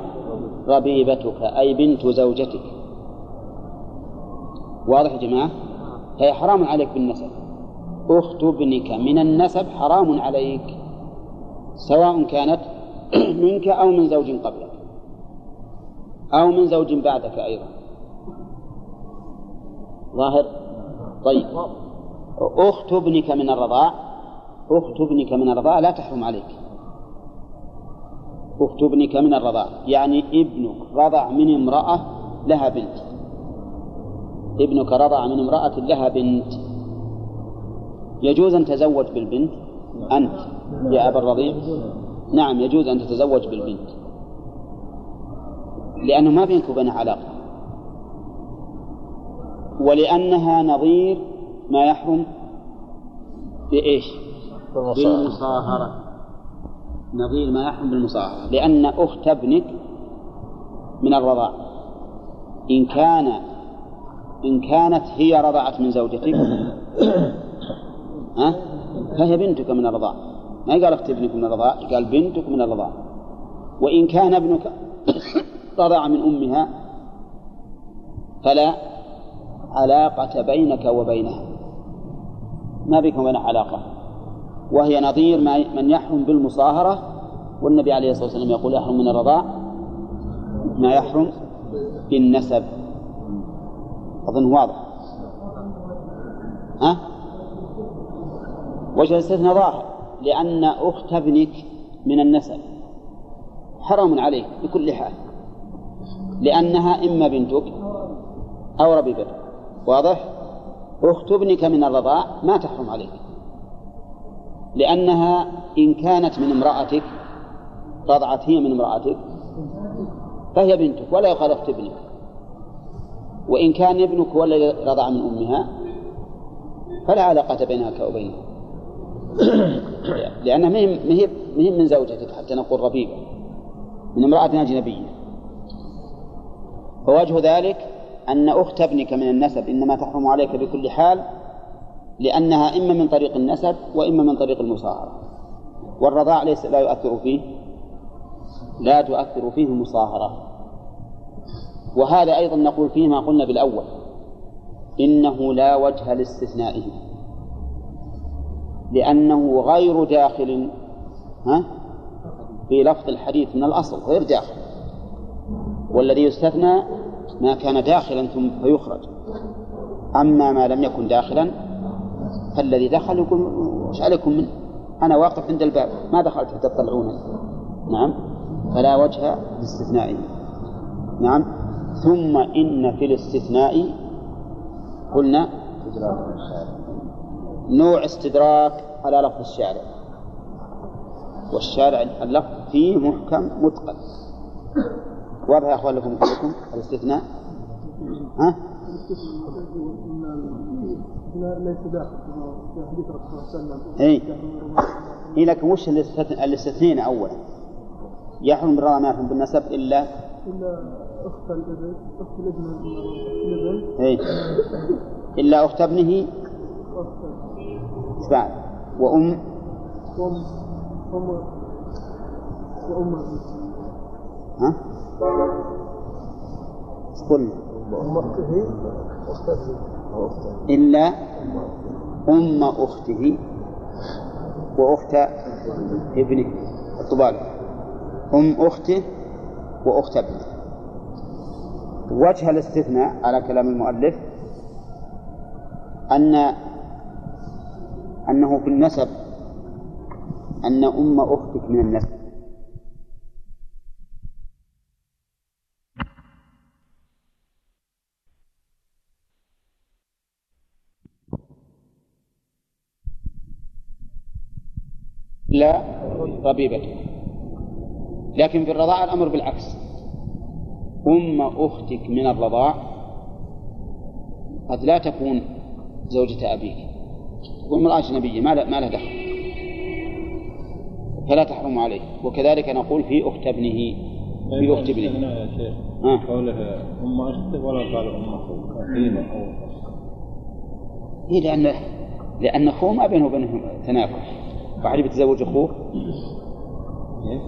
ربيبتك أي بنت زوجتك. واضح يا جماعة؟ فهي حرام عليك بالنسب. أخت ابنك من النسب حرام عليك سواء كانت منك أو من زوج قبلك. أو من زوج بعدك أيضا. ظاهر؟ طيب. أخت ابنك من الرضاع أخت ابنك من الرضاع لا تحرم عليك. أخت ابنك من الرضاع. يعني ابنك رضع من امرأة لها بنت. ابنك رضع من امرأة لها بنت. يجوز أن تزوج بالبنت؟ أنت. يا أبا الرضيع. نعم يجوز أن تتزوج بالبنت. لأنه ما بينك وبينها علاقة. ولأنها نظير ما يحرم بإيش؟ بالمصاهرة. نظير ما يحرم بالمصاهرة لأن أخت ابنك من الرضاع. إن كان إن كانت هي رضعت من زوجتك ها؟ فهي بنتك من الرضاع. ما قال أخت ابنك من الرضاع قال بنتك من الرضاع. وإن كان ابنك رضع من أمها فلا علاقة بينك وبينها. ما بكم وبين علاقة. وهي نظير من يحرم بالمصاهرة. والنبي عليه الصلاة والسلام يقول يحرم من الرضاع ما يحرم بالنسب. أظن واضح. ها؟ وجه الاستثناء ظاهر لأن أخت ابنك من النسب. حرام عليك بكل حال لأنها إما بنتك أو ربيبتك واضح؟ أخت ابنك من الرضاع ما تحرم عليك. لأنها إن كانت من امرأتك رضعت هي من امرأتك فهي بنتك ولا يقال أخت ابنك. وإن كان ابنك هو الذي رضع من أمها فلا علاقة بينك وبينها لأنها مهي من زوجتك حتى نقول ربيبة من امرأة أجنبية فوجه ذلك أن أخت ابنك من النسب إنما تحرم عليك بكل حال لأنها إما من طريق النسب وإما من طريق المصاهرة. والرضاع ليس لا يؤثر فيه. لا تؤثر فيه المصاهرة وهذا أيضا نقول فيه ما قلنا بالأول. إنه لا وجه لاستثنائه. لأنه غير داخل ها؟ في لفظ الحديث من الأصل غير داخل. والذي يستثنى ما كان داخلا ثم فيخرج. أما ما لم يكن داخلا فالذي دخل يقول وش عليكم من أنا واقف عند الباب. ما دخلت حتى تطلعوني نعم. فلا وجه لاستثنائه نعم. ثم إن في الاستثناء قلنا نوع استدراك على لفظ الشارع. والشارع اللفظ فيه محكم متقن. واضح يا أخوان لكم كلكم الاستثناء؟ ها؟ ليس داخل في حديث الرسول صلى الله عليه وسلم اي إيه لكن وش الاستثنين اولا؟ يحرم بالرضا ما يحرم بالنسب إلا؟ إلا أخت الابن أخت الابن الابن اي إلا أخت ابنه؟ واخت إيش بعد؟ وأم؟ وأم أم وأم. ها؟ إيش قلنا؟ ام اخته واخت ابنه إلا أم أخته وأخت ابنه الطباق أم أخته وأخت ابنه. وجه الاستثناء على كلام المؤلف أن أنه في النسب أن أم أختك من النسب. لا ربيبته لكن في الرضاعة الأمر بالعكس. أم أختك من الرضاع قد لا تكون زوجة أبيك. تكون امرأة أجنبية ما ما لها دخل. فلا تحرم عليه. وكذلك نقول في أخت ابنه في أخت ابنه. استثناء يا شيخ. آه. قوله أم أختك ولا قال أم أخوك إيه لأن لأن أخوه ما بينه وبينهم تناكح واحد بيتزوج أخوه إيه؟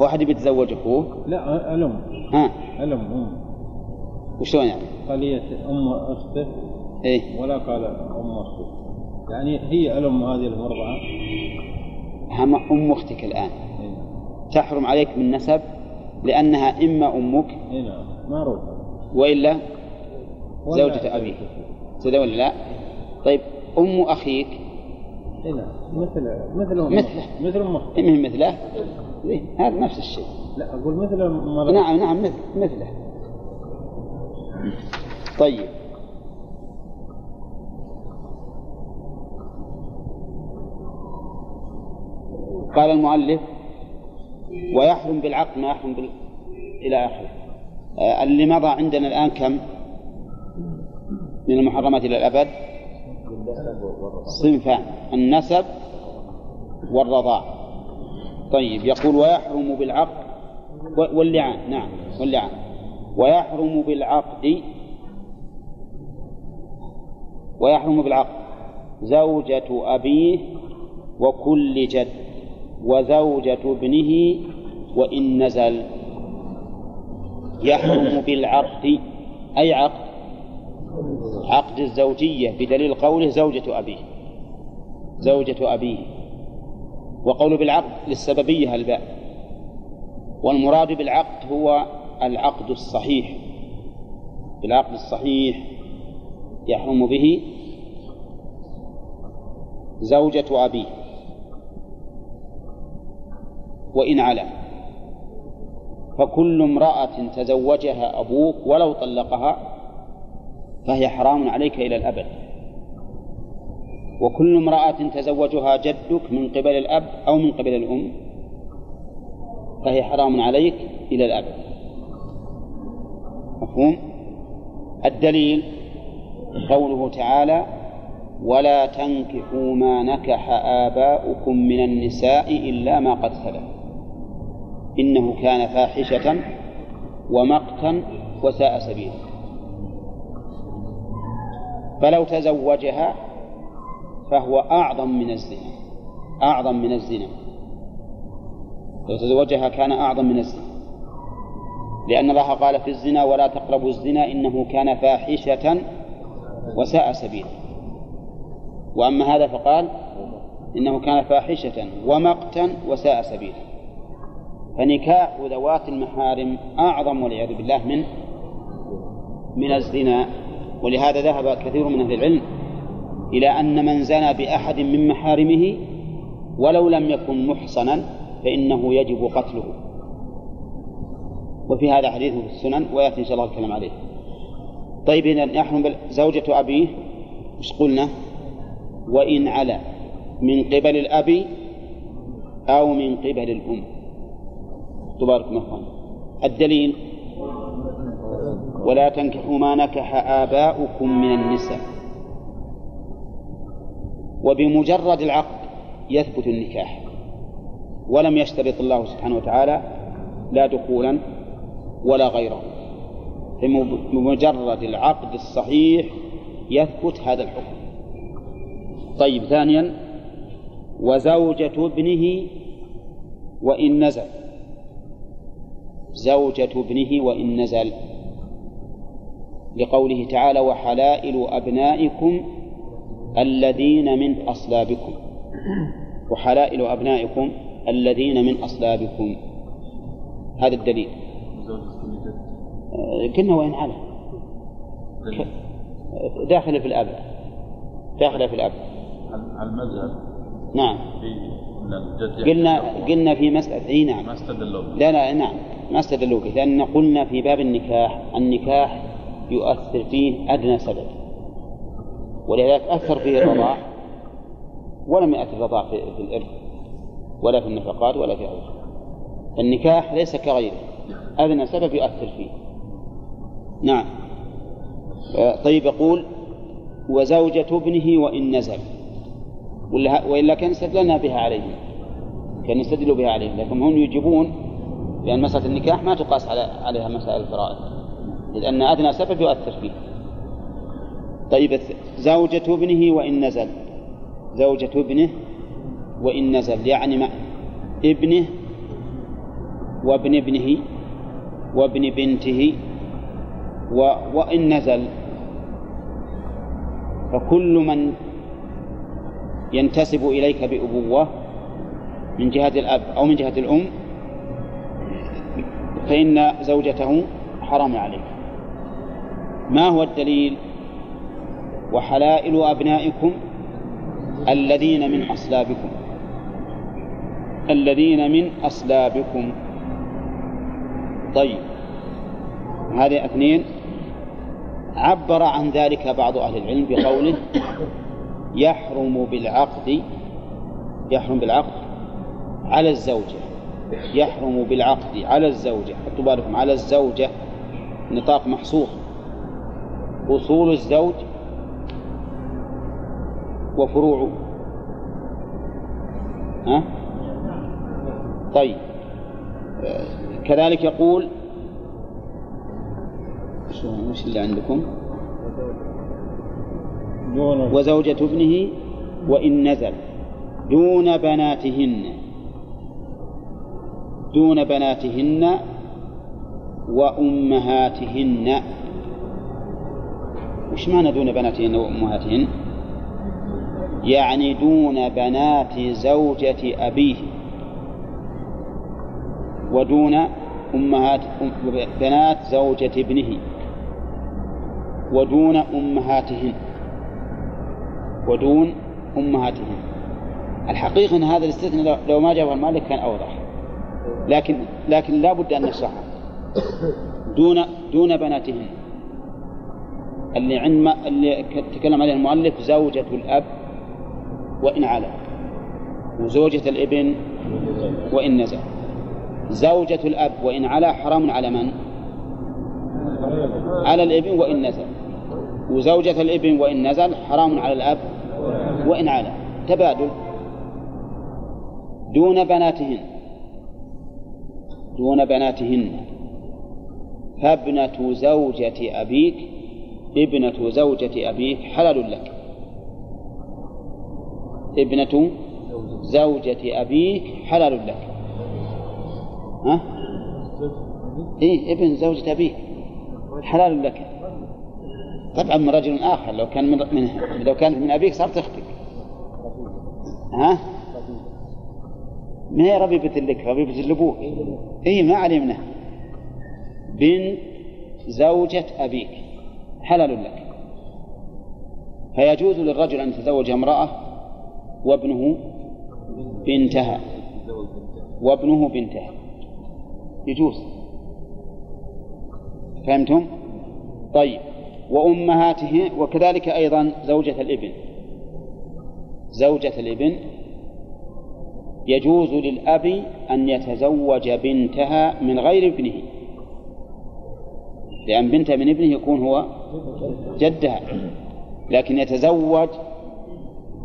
واحد بيتزوج أخوه لا ألم. ها؟ ألم أم. وشلون يعني؟ قالية أم أخته. إيه. ولا قال أم أخته. يعني هي ألم هذه المرضعة هم أم أختك الآن. إيه. تحرم عليك من نسب لأنها إما أمك. إيه نعم. معروف. وإلا زوجة أبيك. كذا ولا لا؟ طيب أم أخيك إيه نعم مثل مثله. مثل أم أخته من مثله؟ إيه، هذا نفس الشيء. لا أقول مثل مرض نعم نعم مثل مثله. طيب. قال المؤلف ويحرم بالعقد ما يحرم بال... إلى آخره. آه، اللي مضى عندنا الآن كم؟ من المحرمات إلى الأبد؟ صنفان النسب والرضاع طيب يقول ويحرم بالعقد واللعان. نعم واللعان. ويحرم بالعقد ويحرم بالعقد زوجة أبيه وكل جد وزوجة ابنه وإن نزل. يحرم بالعقد أي عقد؟ عقد الزوجية بدليل قوله زوجة أبيه. زوجة أبيه. وقول بالعقد للسببية الباء والمراد بالعقد هو العقد الصحيح. بالعقد الصحيح يحرم به زوجة أبيه. وإن علا فكل امرأة تزوجها أبوك ولو طلقها فهي حرام عليك إلى الأبد. وكل امرأة تزوجها جدك من قبل الأب أو من قبل الأم فهي حرام عليك إلى الأبد. مفهوم؟ الدليل قوله تعالى ولا تنكحوا ما نكح آباؤكم من النساء إلا ما قد سلف إنه كان فاحشة ومقتا وساء سبيلا. فلو تزوجها فهو أعظم من الزنا أعظم من الزنا. لو تزوجها كان أعظم من الزنا. لأن الله قال في الزنا ولا تقربوا الزنا إنه كان فاحشة وساء سبيلا. وأما هذا فقال إنه كان فاحشة ومقتا وساء سبيلا. فنكاح ذوات المحارم أعظم والعياذ بالله من من الزنا. ولهذا ذهب كثير من أهل العلم إلى أن من زنى بأحد من محارمه ولو لم يكن محصنا فإنه يجب قتله. وفي هذا حديث في السنن ويأتي إن شاء الله الكلام عليه. طيب إذا يحرم زوجة أبيه وش قلنا؟ وإن علا من قبل الأب أو من قبل الأم. تبارك مثلا الدليل ولا تنكحوا ما نكح آباؤكم من النساء. وبمجرد العقد يثبت النكاح. ولم يشترط الله سبحانه وتعالى لا دخولا ولا غيره بمجرد العقد الصحيح يثبت هذا الحكم. طيب ثانيا وزوجة ابنه وإن نزل. زوجة ابنه وإن نزل. لقوله تعالى وحلائل أبنائكم الذين من أصلابكم. وحلائل أبنائكم الذين من أصلابكم. هذا الدليل. كنا وإن على داخل في الأب. داخل في الأب. المذهب. نعم. قلنا قلنا في مسألة إي نعم. ما استدلوا لا لا نعم. ما استدلوا به لأن قلنا في باب النكاح. النكاح يؤثر فيه أدنى سبب. ولذلك أثر فيه الرضاع ولم يأثر الرضاع في, الإرث ولا في النفقات ولا في غيره النكاح ليس كغيره أدنى سبب يؤثر فيه. نعم. طيب يقول وزوجة ابنه وإن نزل. وإلا كان استدلنا بها عليهم. كان يستدلوا بها عليهم لكن هم يجيبون لأن مسألة النكاح ما تقاس على عليها مسائل الفرائض. لأن أدنى سبب يؤثر فيه. طيب زوجة ابنه وإن نزل. زوجة ابنه وإن نزل يعني ما؟ ابنه وابن ابنه وابن بنته و وإن نزل. فكل من ينتسب إليك بأبوة من جهة الأب أو من جهة الأم فإن زوجته حرام عليه ما هو الدليل؟ وحلائل أبنائكم الذين من أصلابكم. الذين من أصلابكم. طيب هذه اثنين. عبر عن ذلك بعض أهل العلم بقوله يحرم بالعقد يحرم بالعقد على الزوجة. يحرم بالعقد على الزوجة. حطوا بالكم على الزوجة. نطاق محصور. أصول الزوج وفروعه ها؟ طيب كذلك يقول وش اللي عندكم؟ وزوجة ابنه وإن نزل دون بناتهن دون بناتهن وأمهاتهن وش معنى دون بناتهن وأمهاتهن؟ يعني دون بنات زوجة أبيه. ودون أمهات بنات زوجة ابنه. ودون أمهاتهن. ودون أمهاتهن. الحقيقة أن هذا الاستثناء لو ما جابه المالك كان أوضح. لكن لكن لا بد أن نشرحه. دون دون بناتهن. اللي عند اللي تكلم عليه المؤلف زوجة الأب وإن علا وزوجة الإبن وإن نزل. زوجة الأب وإن علا حرام على من؟ على الإبن وإن نزل. وزوجة الإبن وإن نزل حرام على الأب وإن علا تبادل. دون بناتهن. دون بناتهن. فابنة زوجة أبيك ابنة زوجة أبيك حلال لك. ابنة زوجة أبيك حلال لك. ها؟ إيه ابن زوجة أبيك حلال لك. طبعا من رجل آخر لو كان من, من لو كانت من أبيك صارت أختك ها؟ ما هي ربيبة لك ربيبة لأبوك إيه ما علمنا. بنت زوجة أبيك. حلال لك. فيجوز للرجل أن يتزوج امرأة وابنه بنتها. وابنه بنتها. يجوز. فهمتم؟ طيب. وأمهاته وكذلك أيضا زوجة الإبن. زوجة الإبن يجوز للأب أن يتزوج بنتها من غير ابنه. لأن بنتها من ابنه يكون هو جدها لكن يتزوج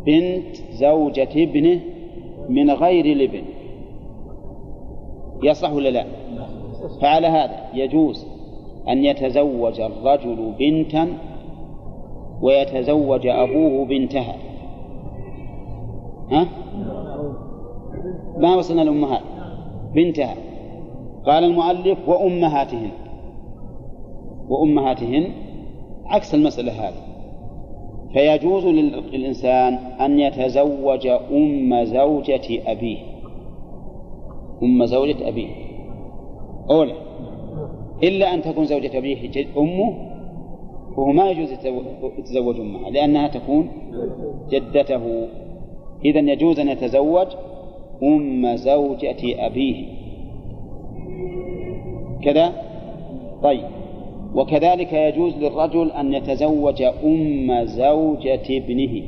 بنت زوجة ابنه من غير الابن. يصح ولا لا؟ فعلى هذا يجوز أن يتزوج الرجل بنتا ويتزوج أبوه بنتها. ها؟ ما وصلنا الأمهات بنتها. قال المؤلف وأمهاتهن. وأمهاتهن عكس المسألة هذه. فيجوز للإنسان أن يتزوج أم زوجة أبيه. أم زوجة أبيه. أولى إلا أن تكون زوجة أبيه أمه وهو ما يجوز يتزوج أمها لأنها تكون جدته. إذا يجوز أن يتزوج أم زوجة أبيه. كذا؟ طيب. وكذلك يجوز للرجل أن يتزوج أم زوجة ابنه.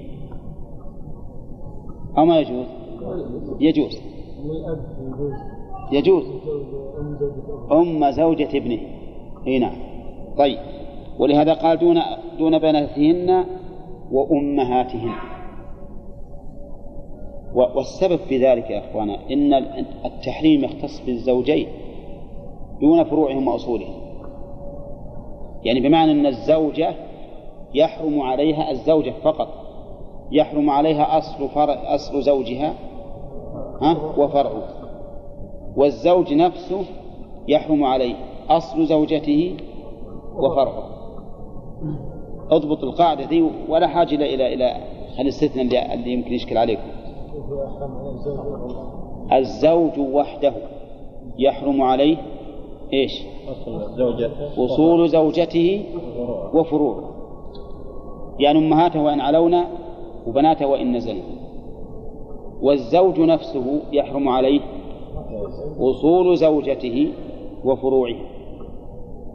أو ما يجوز؟ يجوز. يجوز. أم زوجة ابنه. إي نعم. طيب. ولهذا قال دون دون بناتهن وأمهاتهن. والسبب في ذلك يا إخوانا إن التحريم يختص بالزوجين دون فروعهم وأصولهم. يعني بمعنى أن الزوجة يحرم عليها الزوجة فقط. يحرم عليها أصل فرع أصل زوجها ها؟ وفرعه. والزوج نفسه يحرم عليه أصل زوجته وفرعه. اضبط القاعدة دي ولا حاجة إلى إلى إلى الاستثناء اللي يمكن يشكل عليكم. الزوج وحده يحرم عليه إيش؟ وصول زوجته وفروعه يعني أمهاته وإن علونا وبناته وإن نزلنا والزوج نفسه يحرم عليه وصول زوجته وفروعه.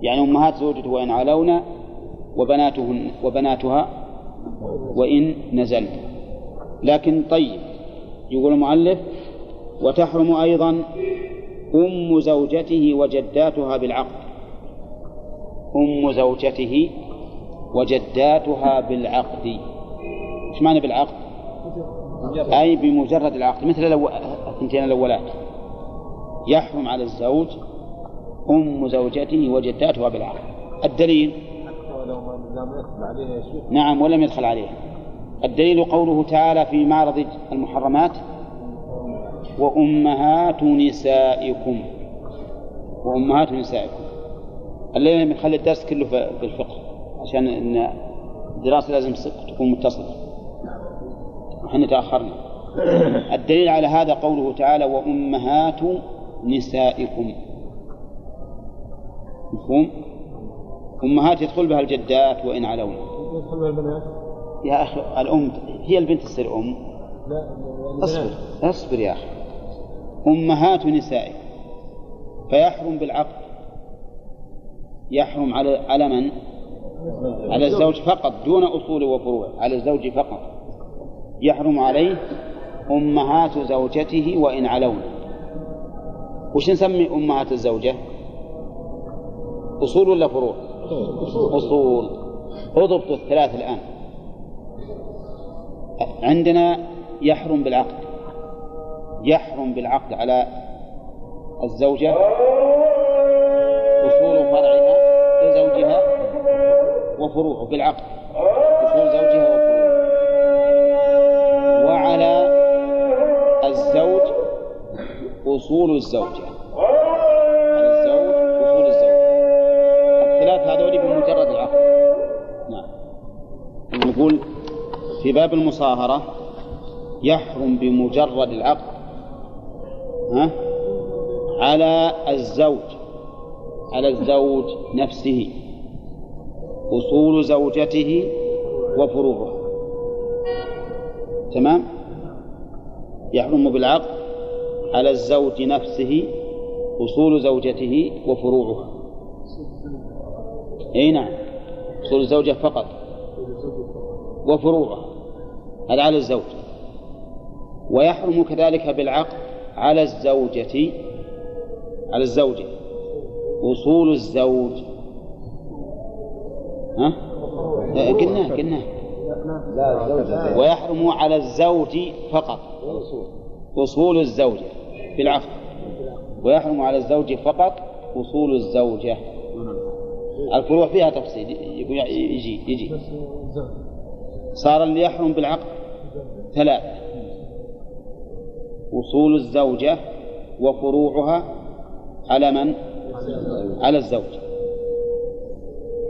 يعني أمهات زوجته وإن علونا وبناتهن وبناتها وإن نزلن لكن طيب يقول المؤلف وتحرم أيضا أم زوجته وجداتها بالعقد. أم زوجته وجداتها بالعقد. إيش معنى بالعقد؟ أي بمجرد العقد. مثل الأو... الثنتين الأولات. يحرم على الزوج أم زوجته وجداتها بالعقد. الدليل؟ نعم ولم يدخل عليها. الدليل قوله تعالى في معرض المحرمات وأمهات نسائكم. وأمهات نسائكم. الليلة بنخلي الدرس كله في الفقه. عشان إن الدراسة لازم تكون متصلة. وحنا تأخرنا. الدليل على هذا قوله تعالى وأمهات نسائكم. مفهوم؟ أمهات يدخل بها الجدات وإن علونا يدخل بها البنات. يا أخي الأم هي البنت تصير أم؟ لا يعني اصبر. البنات اصبر يا أخي. أمهات نسائكم فيحرم بالعقد. يحرم على على من؟ على الزوج فقط دون أصول وفروع. على الزوج فقط. يحرم عليه أمهات زوجته وإن علون. وش نسمي أمهات الزوجة؟ أصول ولا فروع؟ أصول. اضبطوا الثلاث الآن. عندنا يحرم بالعقد. يحرم بالعقد على الزوجة؟ أصول فرعها زوجها وفروعه بالعقد أصول زوجها وفروعه. وعلى الزوج أصول الزوجة. على الزوج أصول الزوجة. الثلاث هذول بمجرد العقد. نعم. نقول في باب المصاهرة يحرم بمجرد العقد ها؟ على الزوج على الزوج نفسه أصول زوجته وفروعها تمام؟ يحرم بالعقد على الزوج نفسه أصول زوجته وفروعها أي نعم أصول الزوجة فقط وفروعها هذا على الزوج. ويحرم كذلك بالعقد على الزوجة على الزوجة. أصول الزوج. ها؟ قلنا قلنا. ويحرم على الزوج فقط. أصول الزوجة في العقد. ويحرم على الزوج فقط أصول الزوجة. الفروع فيها تفصيل. يقول يجي يجي. صار اللي يحرم بالعقد ثلاث أصول الزوجة وفروعها على من؟ على الزوج.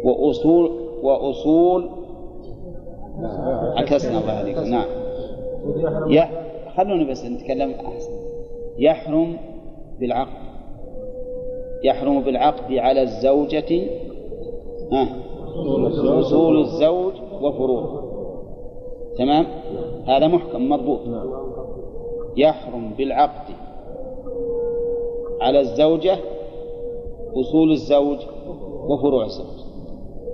وأصول وأصول عكسنا الله عليكم. نعم. خلونا بس نتكلم أحسن. يحرم بالعقد. يحرم بالعقد على الزوجة ها أصول الزوج وفروعه تمام؟ هذا محكم مضبوط. يحرم بالعقد. على الزوجة أصول الزوج وفروع الزوج.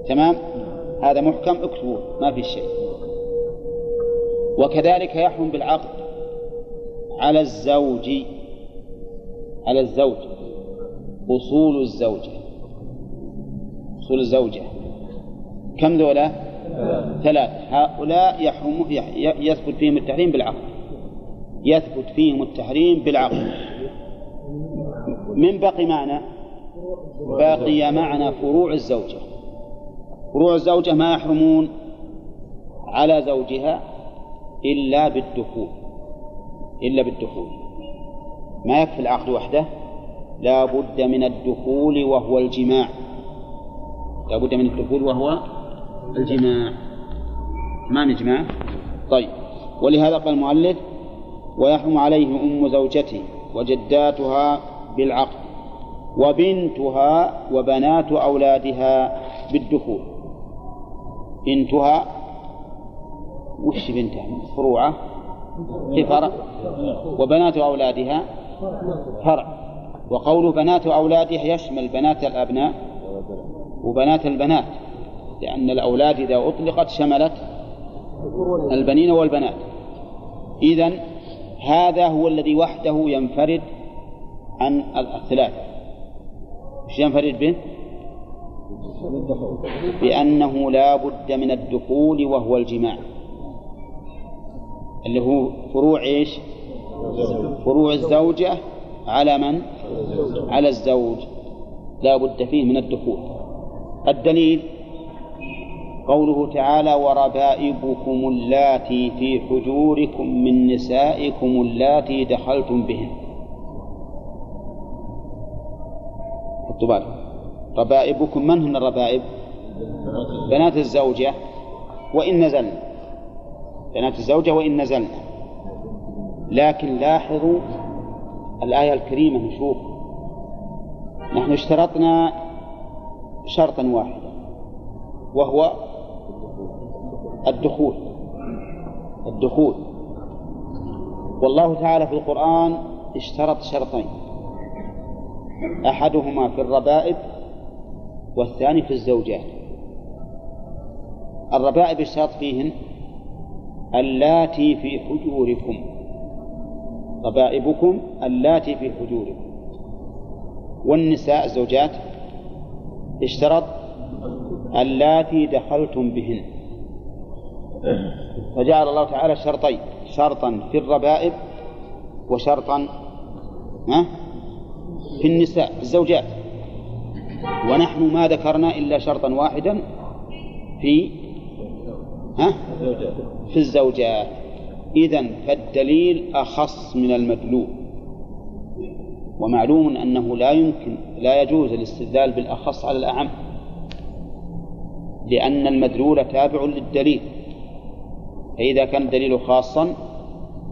تمام؟ هذا محكم اكتبوه ما في شيء. وكذلك يحرم بالعقد على الزوج على الزوج أصول الزوجة. أصول الزوجة. كم ذولا؟ ثلاث هؤلاء يحرم يح- يثبت فيهم التحريم بالعقد. يثبت فيهم التحريم بالعقد من بقي معنى؟ بقي معنى فروع الزوجة. فروع الزوجة ما يحرمون على زوجها إلا بالدخول. إلا بالدخول. ما يكفي العقد وحده؟ لا بد من الدخول وهو الجماع. لا بد من الدخول وهو الجماع. يا جماعة طيب. ولهذا قال المؤلف ويحرم عليه أم زوجته وجداتها بالعقد وبنتها وبنات أولادها بالدخول. بنتها وش بنتها؟ فروعة في فرع. وبنات أولادها فرع. وقول بنات أولادها يشمل بنات الأبناء وبنات البنات لأن الأولاد إذا أطلقت شملت البنين والبنات. إذن هذا هو الذي وحده ينفرد عن الثلاثة إيش ينفرد به؟ بأنه لا بد من الدخول وهو الجماع اللي هو فروع إيش؟ فروع الزوجة على من؟ على الزوج لا بد فيه من الدخول الدليل قوله تعالى وربائبكم اللاتي في حجوركم من نسائكم اللاتي دخلتم بهن. بالكم ربائبكم من هن الربائب؟ بنات الزوجة. وإن نزلنا بنات الزوجة وإن نزلنا لكن لاحظوا الآية الكريمة نشوف نحن اشترطنا شرطا واحدا. وهو الدخول. الدخول. والله تعالى في القرآن اشترط شرطين. أحدهما في الربائب والثاني في الزوجات. الربائب اشترط فيهن اللاتي في حجوركم. ربائبكم اللاتي في حجوركم. والنساء الزوجات اشترط اللاتي دخلتم بهن. فجعل الله تعالى شرطين شرطا في الربائب وشرطا في النساء في الزوجات. ونحن ما ذكرنا إلا شرطا واحدا في ها؟ في الزوجات. إذا فالدليل أخص من المدلول. ومعلوم أنه لا يمكن لا يجوز الاستدلال بالأخص على الأعم لأن المدلول تابع للدليل. فإذا كان الدليل خاصا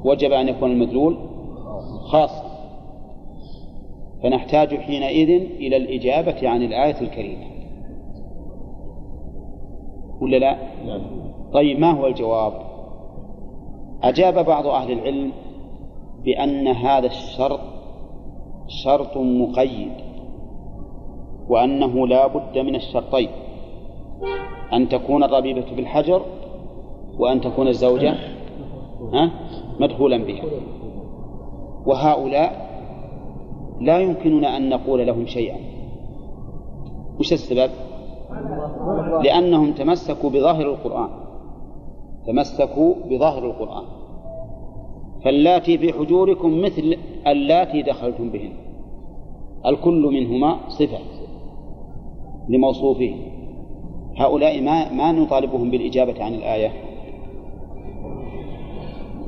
وجب أن يكون المدلول خاصا فنحتاج حينئذ إلى الإجابة عن الآية الكريمة ولا لا؟ طيب ما هو الجواب؟ أجاب بعض أهل العلم بأن هذا الشرط شرط مقيد وأنه لا بد من الشرطين أن تكون الربيبة في الحجر وأن تكون الزوجة مدخولا بها. وهؤلاء لا يمكننا أن نقول لهم شيئا. وش السبب؟ لأنهم تمسكوا بظاهر القرآن. تمسكوا بظاهر القرآن. فاللاتي في حجوركم مثل اللاتي دخلتم بهن. الكل منهما صفة لموصوفه. هؤلاء ما ما نطالبهم بالإجابة عن الآية.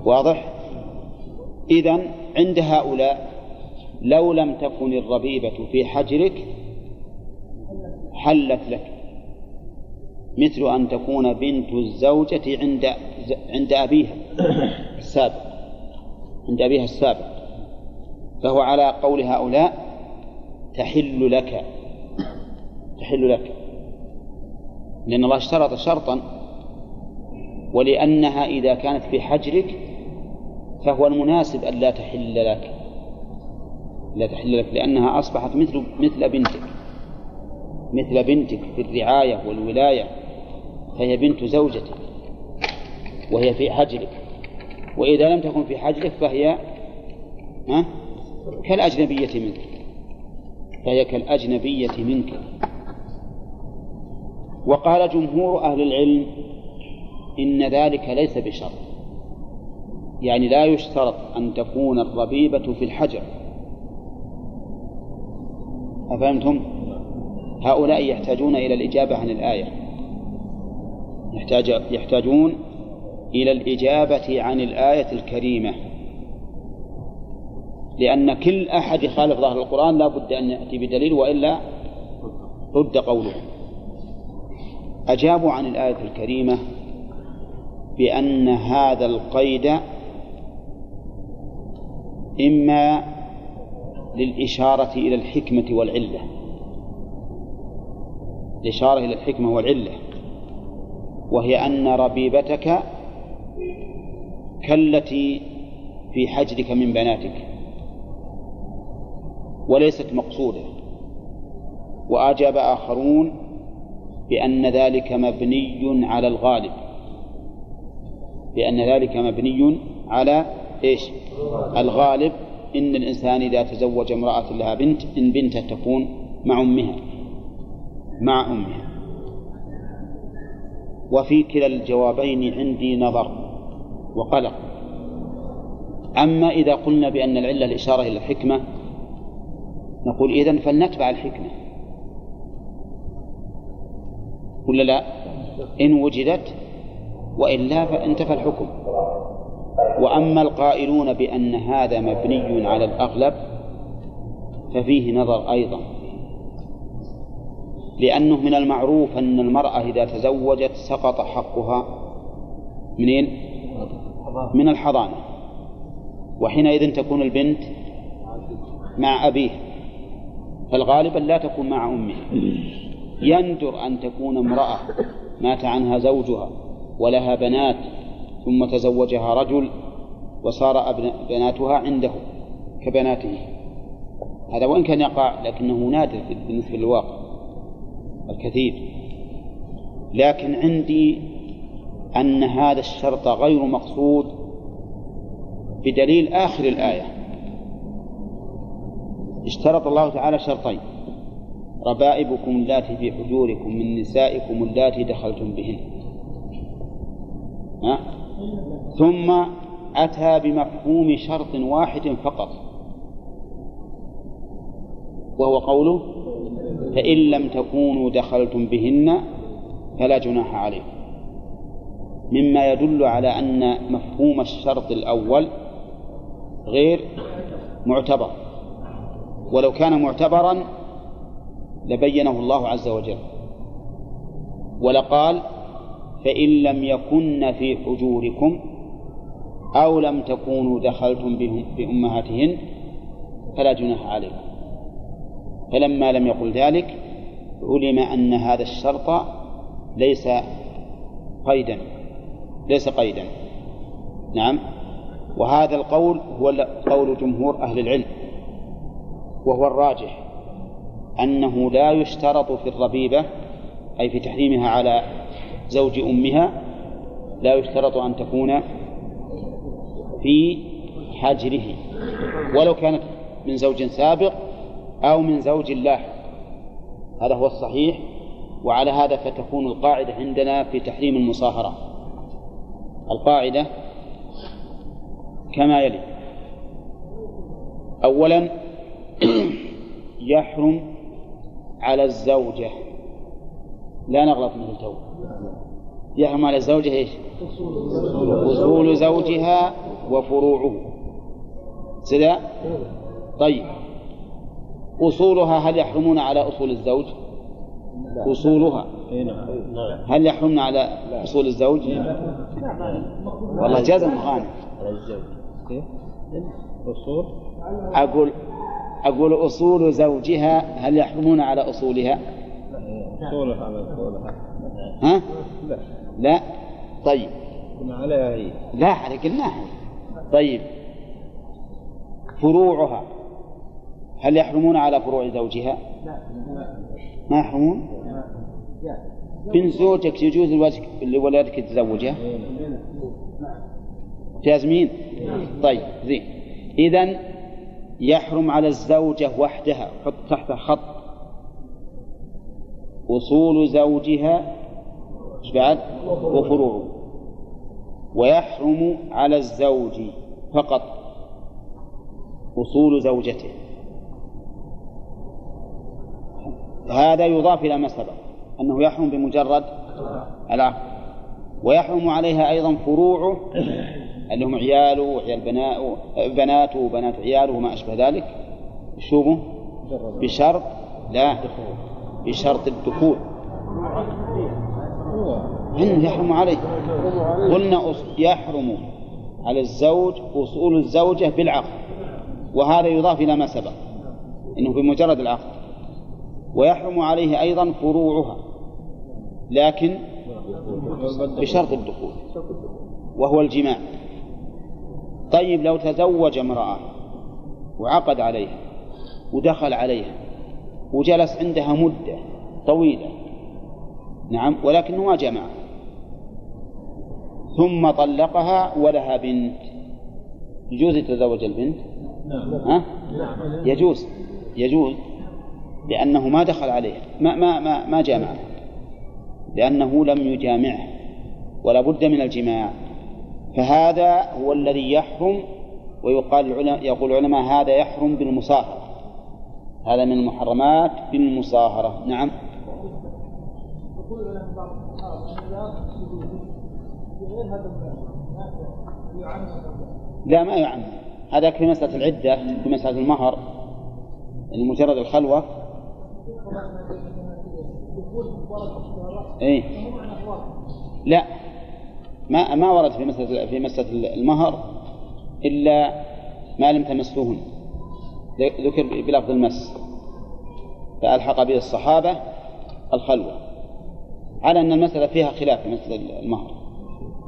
واضح؟ إذا عند هؤلاء لو لم تكن الربيبة في حجرك حلت لك مثل أن تكون بنت الزوجة عند عند أبيها السابق عند أبيها السابق فهو على قول هؤلاء تحل لك تحل لك لأن الله اشترط شرطا ولأنها إذا كانت في حجرك فهو المناسب أن لا تحل لك لا تحل لك لأنها أصبحت مثل مثل بنتك مثل بنتك في الرعاية والولاية فهي بنت زوجتك وهي في حجرك وإذا لم تكن في حجرك فهي ها؟ كالأجنبية منك فهي كالأجنبية منك. وقال جمهور أهل العلم إن ذلك ليس بشرط. يعني لا يشترط أن تكون الربيبة في الحجر. أفهمتم؟ هؤلاء يحتاجون إلى الإجابة عن الآية. يحتاج يحتاجون إلى الإجابة عن الآية الكريمة. لأن كل أحد يخالف ظاهر القرآن لا بد أن يأتي بدليل وإلا رد قوله. أجابوا عن الآية الكريمة بأن هذا القيد إما للإشارة إلى الحكمة والعلة. الإشارة إلى الحكمة والعلة. وهي أن ربيبتك كالتي في حجرك من بناتك. وليست مقصودة. وأجاب آخرون بأن ذلك مبني على الغالب. بأن ذلك مبني على إيش؟ الغالب إن الإنسان إذا تزوج امرأة لها بنت إن بنته تكون مع أمها. مع أمها. وفي كلا الجوابين عندي نظر وقلق. أما إذا قلنا بأن العلة الإشارة إلى الحكمة نقول إذن فلنتبع الحكمة. ولا لا؟ إن وجدت وإلا فانتفى الحكم وأما القائلون بأن هذا مبني على الأغلب ففيه نظر أيضا. لأنه من المعروف أن المرأة إذا تزوجت سقط حقها منين؟ من الحضانة. وحينئذ تكون البنت مع أبيها فالغالب لا تكون مع أمها يندر أن تكون امرأة مات عنها زوجها ولها بنات ثم تزوجها رجل وصار بناتها عنده كبناته. هذا وإن كان يقع لكنه نادر بالنسبة للواقع الكثير. لكن عندي أن هذا الشرط غير مقصود بدليل آخر الآية. اشترط الله تعالى شرطين ربائبكم اللاتي في حجوركم من نسائكم اللاتي دخلتم بهن. ها؟ ثم أتى بمفهوم شرط واحد فقط. وهو قوله فإن لم تكونوا دخلتم بهن فلا جناح عليكم. مما يدل على أن مفهوم الشرط الأول غير معتبر. ولو كان معتبرا لبينه الله عز وجل. ولقال فإن لم يكن في حجوركم أو لم تكونوا دخلتم بأمهاتهن فلا جناح عليكم. فلما لم يقل ذلك علم أن هذا الشرط ليس قيدا ليس قيدا. نعم. وهذا القول هو قول جمهور أهل العلم. وهو الراجح. أنه لا يشترط في الربيبة أي في تحريمها على زوج أمها لا يشترط أن تكون في حجره ولو كانت من زوج سابق أو من زوج لاحق هذا هو الصحيح وعلى هذا فتكون القاعدة عندنا في تحريم المصاهرة. القاعدة كما يلي أولا يحرم على الزوجة. لا نغلط من التو يحرم على الزوجة إيش؟ أصول زوجها وفروعه سدا طيب أصولها هل يحرمون على أصول الزوج؟ أصولها هل يحرمن على أصول الزوج؟ والله جزم غانم أصول أقول أقول أصول زوجها هل يحرمون على أصولها؟ أصولها على أصولها ها؟ لا. لا. طيب. هي. لا على قلناها. طيب. فروعها. هل يحرمون على فروع زوجها؟ ما يحرمون؟ بنت زوجك يجوز لولدك- لولدك تزوجها؟ جازمين؟ طيب زين. إذا يحرم على الزوجة وحدها حط تحت خط. أصول زوجها إيش بعد؟ وفروعه ويحرم على الزوج فقط أصول زوجته. هذا يضاف إلى ما سبق أنه يحرم بمجرد العقد. ويحرم عليها أيضا فروعه اللي هم عياله وعيال بناته وبنات عياله وما أشبه ذلك. شوفوا بشرط لا بشرط الدخول. إنه يحرم عليه. قلنا يحرم على الزوج أصول الزوجة بالعقد وهذا يضاف إلى ما سبق إنه بمجرد العقد ويحرم عليه أيضا فروعها لكن بشرط الدخول وهو الجماع. طيب لو تزوج امرأة وعقد عليها ودخل عليها وجلس عندها مدة طويلة نعم ولكنه ما جمع. ثم طلقها ولها بنت. يجوز يتزوج البنت؟ ها؟ يجوز. يجوز. لأنه ما دخل عليه ما ما ما, ما جامعه لأنه لم يجامعه. ولا بد من الجماع. فهذا هو الذي يحرم ويقال العلماء يقول العلماء هذا يحرم بالمصاهرة هذا من المحرمات بالمصاهرة. نعم. لا ما يعم هذا في مسألة العدة في مسألة المهر مجرد الخلوة. إيه؟ لا ما ما ورد في مسألة في مسألة المهر إلا ما لم تمسوهن. ذكر بلفظ المس. فألحق به الصحابة الخلوة. على أن المسألة فيها خلاف في مسألة المهر.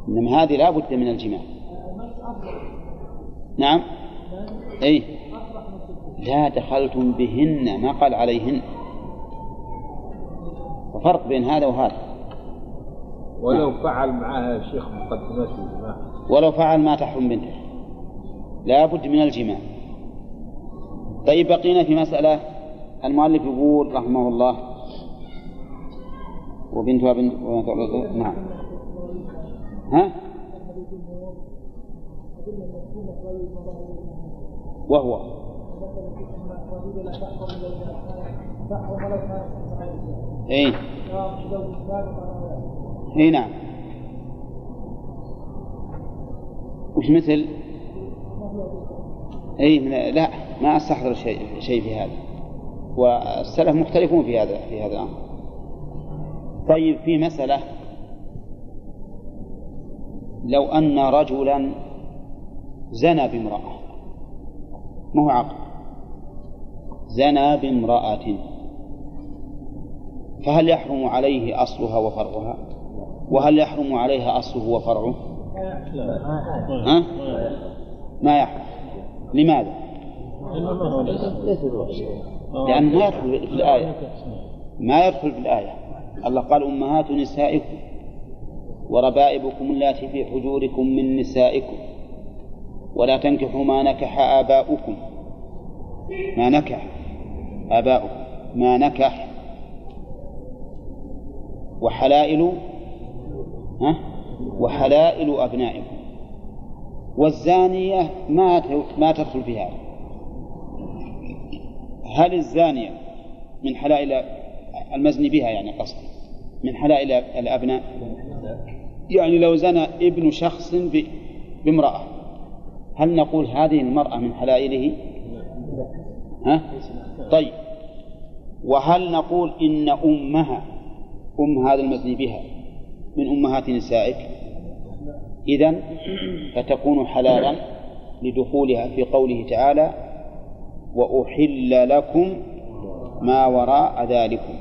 إنما هذه لا بد من الجماع. نعم؟ أي. لا دخلتم بهن ما قال عليهن. وفرق بين هذا وهذا. ولو فعل معها شيخ مقدمات الجماع. ولو فعل ما تحرم بنته لا بد من الجماع. طيب بقينا في مسألة المؤلف يقول رحمه الله وبنتها بنت نعم. ها؟ وهو. اي اي نعم. وش مثل؟ اي من لا ما استحضر شيء شيء في هذا. والسلف مختلفون في هذا في هذا الأمر. طيب في مسألة. لو أن رجلا زنى بامرأة ما هو عقل زنى بامرأة. فهل يحرم عليه أصلها وفرعها؟ وهل يحرم عليها أصله وفرعه؟ ها؟ ما يحرم. لماذا؟ لأن ما يدخل في الآية. ما يدخل في الآية. الله قال أمهات نسائكم وربائبكم اللاتي في حجوركم من نسائكم ولا تنكحوا ما نكح آباؤكم. ما نكح آباؤكم. ما نكح. وحلائل ها؟ وحلائل أبنائكم. والزانية ما ما تدخل في هذا هل الزانية من حلائل المزني بها يعني قصد من حلائل الأبناء. يعني لو زنى ابن شخص بامرأة هل نقول هذه المرأة من حلائله؟ ها؟ طيب. وهل نقول إن أمها أم هذا المزني بها من أمهات نسائك؟ إذا فتكون حلالا لدخولها في قوله تعالى وأحل لكم ما وراء ذلكم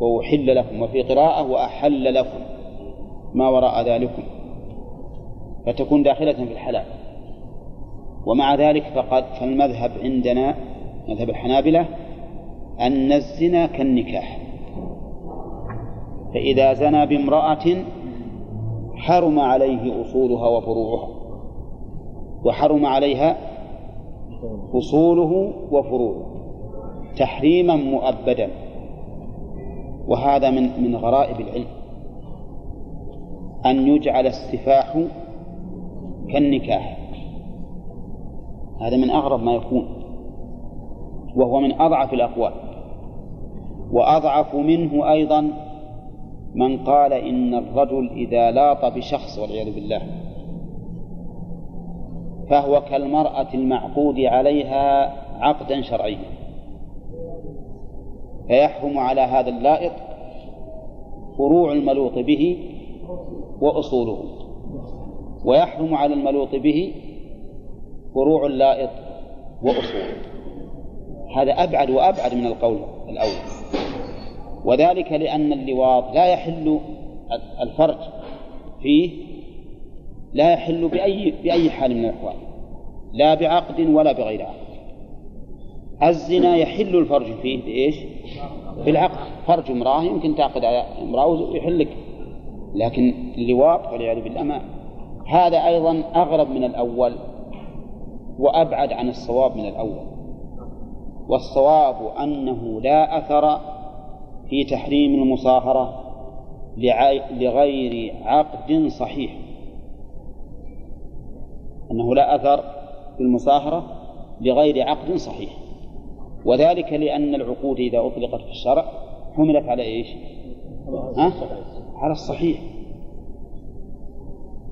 وأحل لكم وفي قراءة وأحل لكم ما وراء ذلكم فتكون داخلة في الحلال. ومع ذلك فقد فالمذهب عندنا مذهب الحنابلة أن الزنا كالنكاح. فإذا زنى بامرأة حرم عليه أصولها وفروعها وحرم عليها أصوله وفروعه تحريما مؤبدا. وهذا من من غرائب العلم. أن يجعل السفاح كالنكاح. هذا من أغرب ما يكون. وهو من أضعف الأقوال. وأضعف منه أيضا من قال إن الرجل إذا لاط بشخص والعياذ بالله. فهو كالمرأة المعقود عليها عقدا شرعيا. فيحرم على هذا اللائط فروع الملوط به وأصوله. ويحرم على الملوط به فروع اللائط وأصوله. هذا أبعد وأبعد من القول الأول. وذلك لأن اللواط لا يحل الفرج فيه لا يحل بأي بأي حال من الأحوال. لا بعقد ولا بغير عقد. الزنا يحل الفرج فيه بإيش؟ بالعقد. فرج امرأة يمكن تعقد على امرأة ويحلك. لكن اللواط والعياذ بالله هذا أيضا أغرب من الأول وأبعد عن الصواب من الأول. والصواب أنه لا أثر في تحريم المصاهرة لغير عقد صحيح. أنه لا أثر في المصاهرة لغير عقد صحيح. وذلك لأن العقود إذا أطلقت في الشرع حملت على إيش ها؟ على الصحيح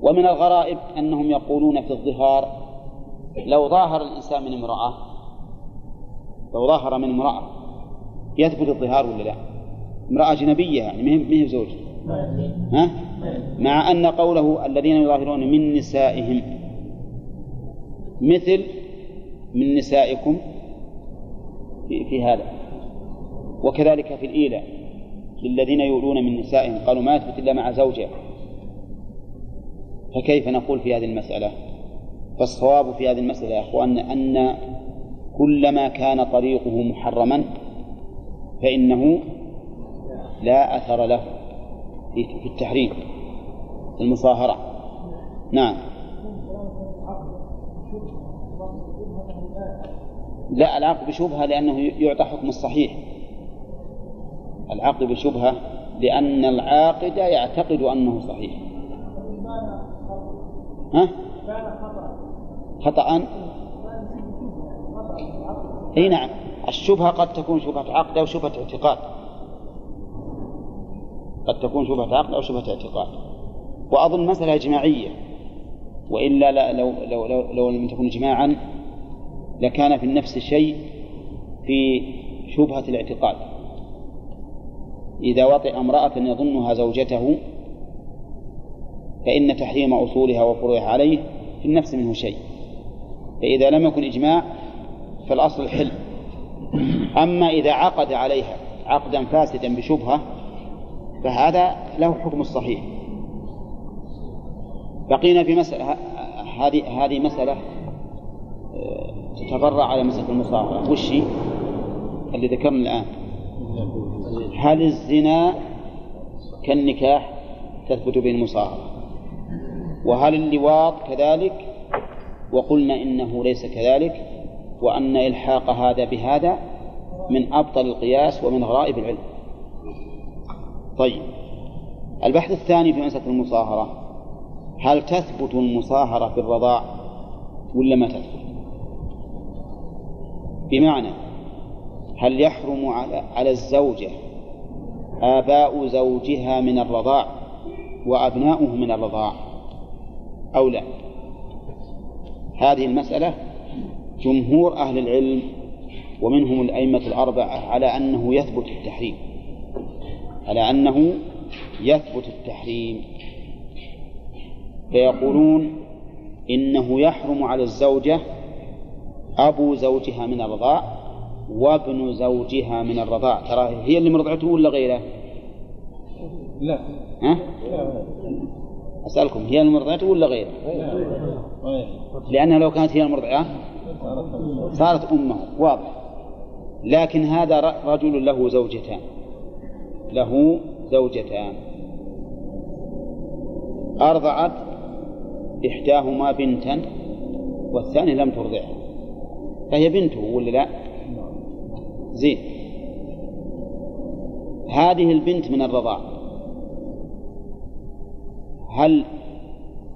ومن الغرائب أنهم يقولون في الظهار لو ظاهر الإنسان من امرأة لو ظاهر من امرأة يثبت الظهار ولا لا؟ امرأة أجنبية يعني ما هي زوج ها؟ مع أن قوله الذين يظاهرون من نسائهم مثل من نسائكم في, هذا. وكذلك في الإيلة للذين يؤلون من نسائهم. قالوا ما يثبت إلا مع زوجة. فكيف نقول في هذه المسألة؟ فالصواب في هذه المسألة يا أخوان أن كلما كان طريقه محرما فإنه لا أثر له في التحريم في المصاهرة. نعم. لا العقد بشبهة لأنه يعطى حكم الصحيح. العقد بشبهة لأن العاقد يعتقد أنه صحيح. ها؟ خطأ. إي نعم. الشبهة قد تكون شبهة عقد أو شبهة اعتقاد. قد تكون شبهة عقد أو شبهة اعتقاد. وأظن مسألة إجماعية. وإلا لا لو لو لو, لو لم تكن إجماعا لكان في النفس شيء في شبهة الاعتقاد. إذا وطئ امرأة يظنها زوجته فإن تحريم أصولها وفروعها عليه في النفس منه شيء. فإذا لم يكن إجماع فالأصل الحل أما إذا عقد عليها عقدا فاسدا بشبهة فهذا له حكم الصحيح. بقينا في مسألة هذه هذه مسألة تتفرع على مسألة المصاهرة وش اللي ذكرنا الآن. هل الزنا كالنكاح تثبت به المصاهرة وهل اللواط كذلك؟ وقلنا إنه ليس كذلك وأن إلحاق هذا بهذا من أبطل القياس ومن غرائب العلم. طيب البحث الثاني في مسألة المصاهرة هل تثبت المصاهرة في الرضاع ولا ما تثبت؟ بمعنى هل يحرم على, على الزوجة آباء زوجها من الرضاع وأبناؤه من الرضاع أو لا؟ هذه المسألة جمهور أهل العلم ومنهم الأئمة الأربعة على أنه يثبت التحريم على أنه يثبت التحريم. فيقولون إنه يحرم على الزوجة أبو زوجها من الرضاع وابن زوجها من الرضاع ترى هي اللي مرضعته ولا غيره؟ لا ها؟ أسألكم هي المرضعة ولا غيره؟ لأنها لو كانت هي المرضعة صارت أمه واضح لكن هذا رجل له زوجتان له زوجتان أرضعت إحداهما بنتا والثانية لم ترضعها فهي بنته ولا لا؟ زين هذه البنت من الرضاع هل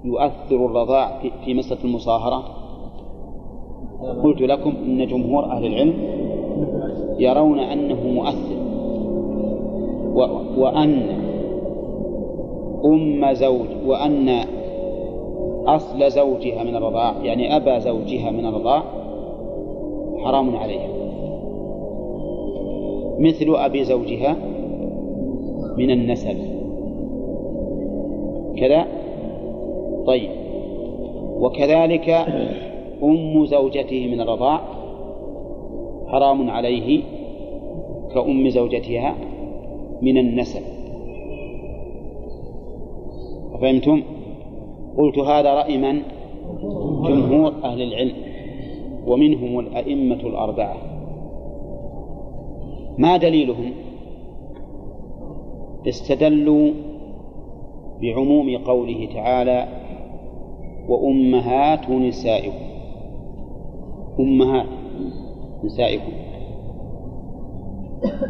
يؤثر الرضاع في مسألة المصاهرة؟ قلت لكم إن جمهور أهل العلم يرون أنه مؤثر وأن أم زوج وأن أصل زوجها من الرضاع يعني أبا زوجها من الرضاع حرام عليها. مثل أبي زوجها من النسب. كذا؟ طيب. وكذلك أم زوجته من الرضاع حرام عليه كأم زوجتها من النسب. فهمتم؟ قلت هذا رأي من؟ جمهور أهل العلم. ومنهم الأئمة الأربعة. ما دليلهم؟ استدلوا بعموم قوله تعالى وأمهات نسائكم. أمهات نسائكم.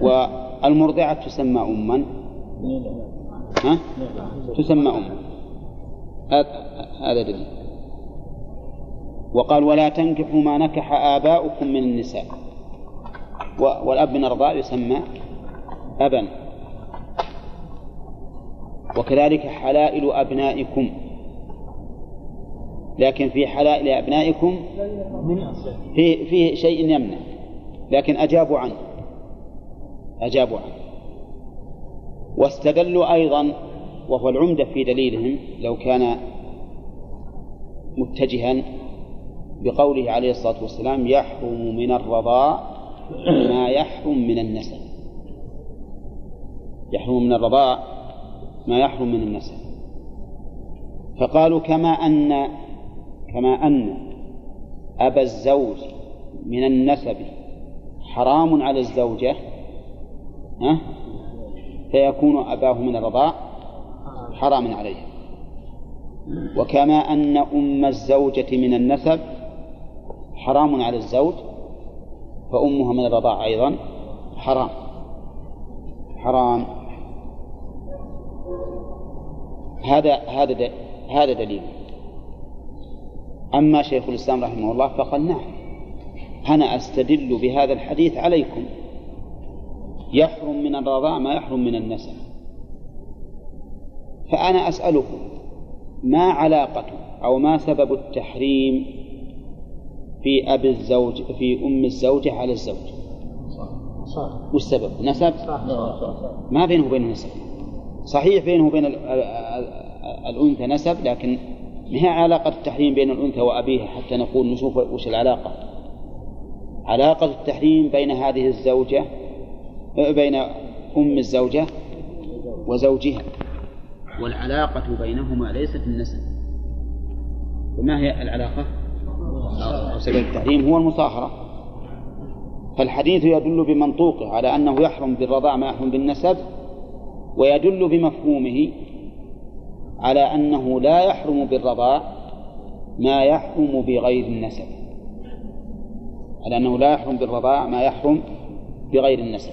والمرضعة تسمى أما. ها؟ تسمى أما. هذا دليل. وقال ولا تنكحوا ما نكح آباؤكم من النساء. والأب من الرضاع يسمى أبا. وكذلك حلائل أبنائكم. لكن في حلائل أبنائكم فيه, فيه شيء يمنع. لكن أجابوا عنه. أجابوا عنه. واستدلوا أيضا وهو العمدة في دليلهم لو كان متجها بقوله عليه الصلاة والسلام يحرم من الرضاع ما يحرم من النسب. يحرم من الرضاع ما يحرم من النسب. فقالوا كما أن كما أن أبا الزوج من النسب حرام على الزوجة ها؟ فيكون أباه من الرضاع حرام عليها وكما أن أم الزوجة من النسب حرام على الزوج فأمها من الرضاع أيضا حرام. حرام. هذا هذا هذا دليل. أما شيخ الإسلام رحمه الله فقال نعم أنا أستدل بهذا الحديث عليكم. يحرم من الرضاع ما يحرم من النسب. فأنا أسألكم ما علاقة أو ما سبب التحريم في أب الزوج في أم الزوجة على الزوج صح وش السبب؟ نسب؟ ما بينه وبين نسب صحيح بينه وبين الأنثى نسب لكن ما هي علاقة التحريم بين الأنثى وأبيها حتى نقول نشوف وش العلاقة علاقة التحريم بين هذه الزوجة بين أم الزوجة وزوجها والعلاقة بينهما ليست النسب وما هي العلاقة؟ سبب التحريم هو المصاهرة فالحديث يدل بمنطوقه على أنه يحرم بالرضاع ما يحرم بالنسب ويدل بمفهومه على أنه لا يحرم بالرضاع ما يحرم بغير النسب. على أنه لا يحرم بالرضاع ما يحرم بغير النسب.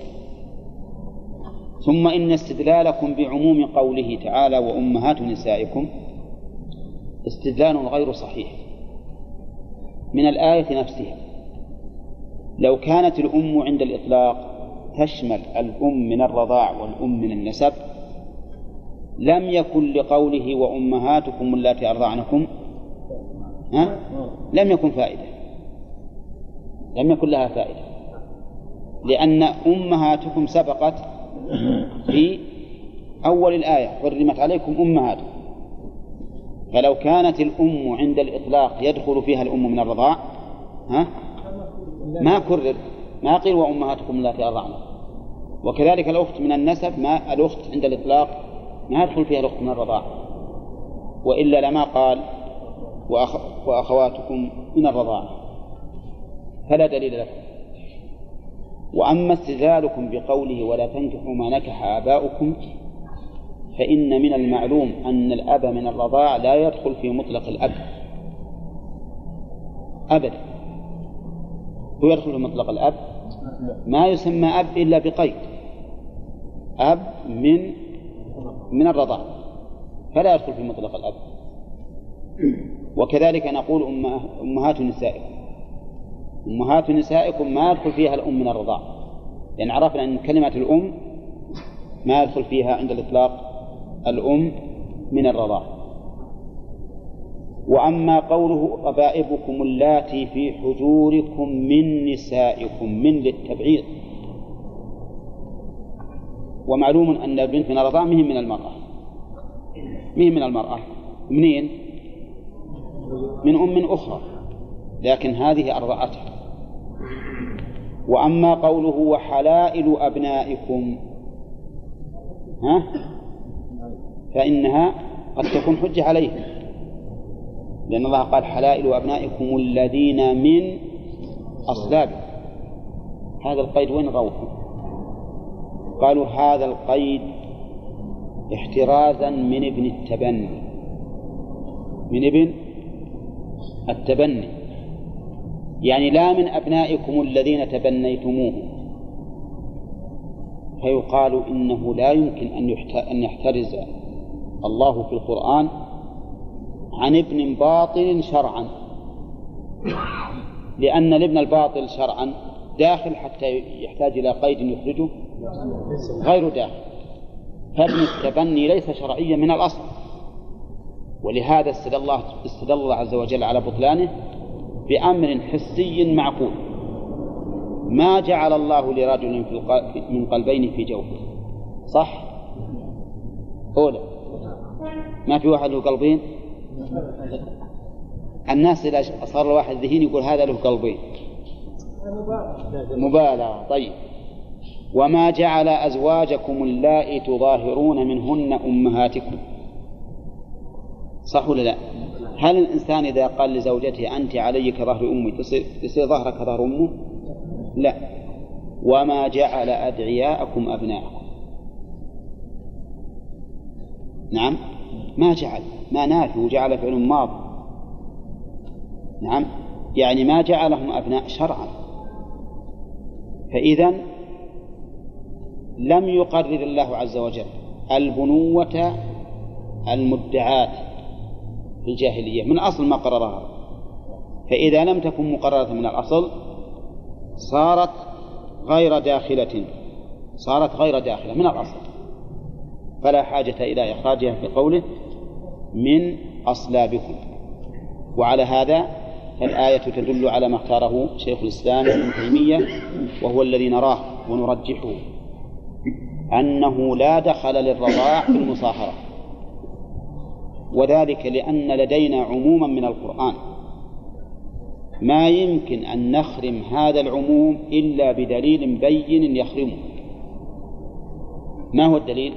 ثم إن استدلالكم بعموم قوله تعالى وأمهات نسائكم استدلال غير صحيح. من الآية نفسها. لو كانت الأم عند الإطلاق تشمل الأم من الرضاع والأم من النسب لم يكن لقوله وأمهاتكم اللاتي أرضعنكم ها؟ لم يكن فائدة. لم يكن لها فائدة. لأن أمهاتكم سبقت في أول الآية حرمت عليكم أمهاتكم. فلو كانت الأم عند الإطلاق يدخل فيها الأم من الرضاع ها؟ ما كرر ما قيل وأمهاتكم اللاتي أرضعنكم وكذلك الأخت من النسب ما الأخت عند الإطلاق ما يدخل فيها الأخت من الرضاعة وإلا لما قال وأخ... وأخواتكم من الرضاعة فلا دليل لكم. وأما استدلالكم بقوله ولا تنكحوا ما نكح آباؤكم فإن من المعلوم أن الأب من الرضاع لا يدخل في مطلق الأب. أبدا. هو يدخل في مطلق الأب. ما يسمى أب إلا بقيد. أب من من الرضاع. فلا يدخل في مطلق الأب. وكذلك نقول أمهات نسائكم أمهات نسائكم ما يدخل فيها الأم من الرضاع. لأن عرفنا أن كلمة الأم ما يدخل فيها عند الإطلاق الأم من الرضاع. وأما قوله ربائبكم اللاتي في حجوركم من نسائكم من للتبعيض. ومعلوم أن البنت من الرضاع مهم من المرأة. مهم من المرأة. منين؟ من أم أخرى. لكن هذه أرضعتها. وأما قوله وحلائل أبنائكم ها؟ فإنها قد تكون حجة عليهم. لأن الله قال حلائل أبنائكم الذين من أصلابكم هذا القيد وين روحه قالوا هذا القيد احترازا من ابن التبني. من ابن التبني. يعني لا من أبنائكم الذين تبنيتموه. فيقال إنه لا يمكن أن يحترز الله في القرآن عن ابن باطل شرعا. لأن الابن الباطل شرعا داخل حتى يحتاج إلى قيد يخرجه غير داخل. فابن التبني ليس شرعيا من الأصل. ولهذا استدل الله استدل الله عز وجل على بطلانه بأمر حسي معقول. ما جعل الله لرجل في من قلبين في جوفه. صح؟ أولى ما في واحد له قلبين؟ الناس إذا صار له واحد ذهين يقول هذا له قلبين. مبالغة. طيب. وما جعل أزواجكم اللائي تظاهرون منهن أمهاتكم؟ صح ولا لا؟ هل الإنسان إذا قال لزوجته أنت علي كظهر أمي تصير ظهرك كظهر أمه؟ لا. وما جعل أدعياءكم أبناءكم؟ نعم. ما جعل ما نافي وجعل فعل ماض. نعم. يعني ما جعلهم أبناء شرعا. فإذا لم يقرر الله عز وجل البنوة المدعاة في الجاهلية. من أصل ما قررها. فإذا لم تكن مقررة من الأصل صارت غير داخلة. صارت غير داخلة. من الأصل. فلا حاجة إلى إخراجها في قوله من أصلابكم. وعلى هذا فالآية تدل على ما اختاره شيخ الإسلام ابن تيمية وهو الذي نراه ونرجحه أنه لا دخل للرضاع في المصاهرة. وذلك لأن لدينا عموما من القرآن ما يمكن أن نخرم هذا العموم إلا بدليل بين يخرمه. ما هو الدليل؟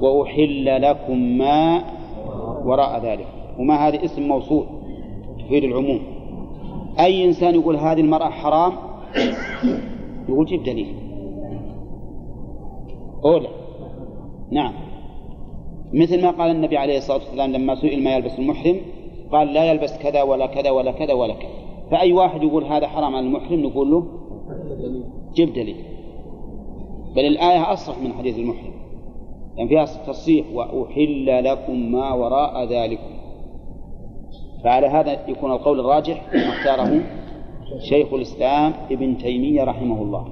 وأحل لكم ما وراء ذلك. وما هذا اسم موصول تفيد العموم. أي إنسان يقول هذه المرأة حرام؟ يقول جيب دليل. أولى. نعم. مثل ما قال النبي عليه الصلاة والسلام لما سئل ما يلبس المحرم قال لا يلبس كذا ولا كذا ولا كذا ولا كذا. فأي واحد يقول هذا حرام على المحرم نقول له جيب دليل. بل الآية أصرح من حديث المحرم. يعني فيها تصريح وأحل لكم ما وراء ذلكم. فعلى هذا يكون القول الراجح ما اختاره شيخ الإسلام ابن تيمية رحمه الله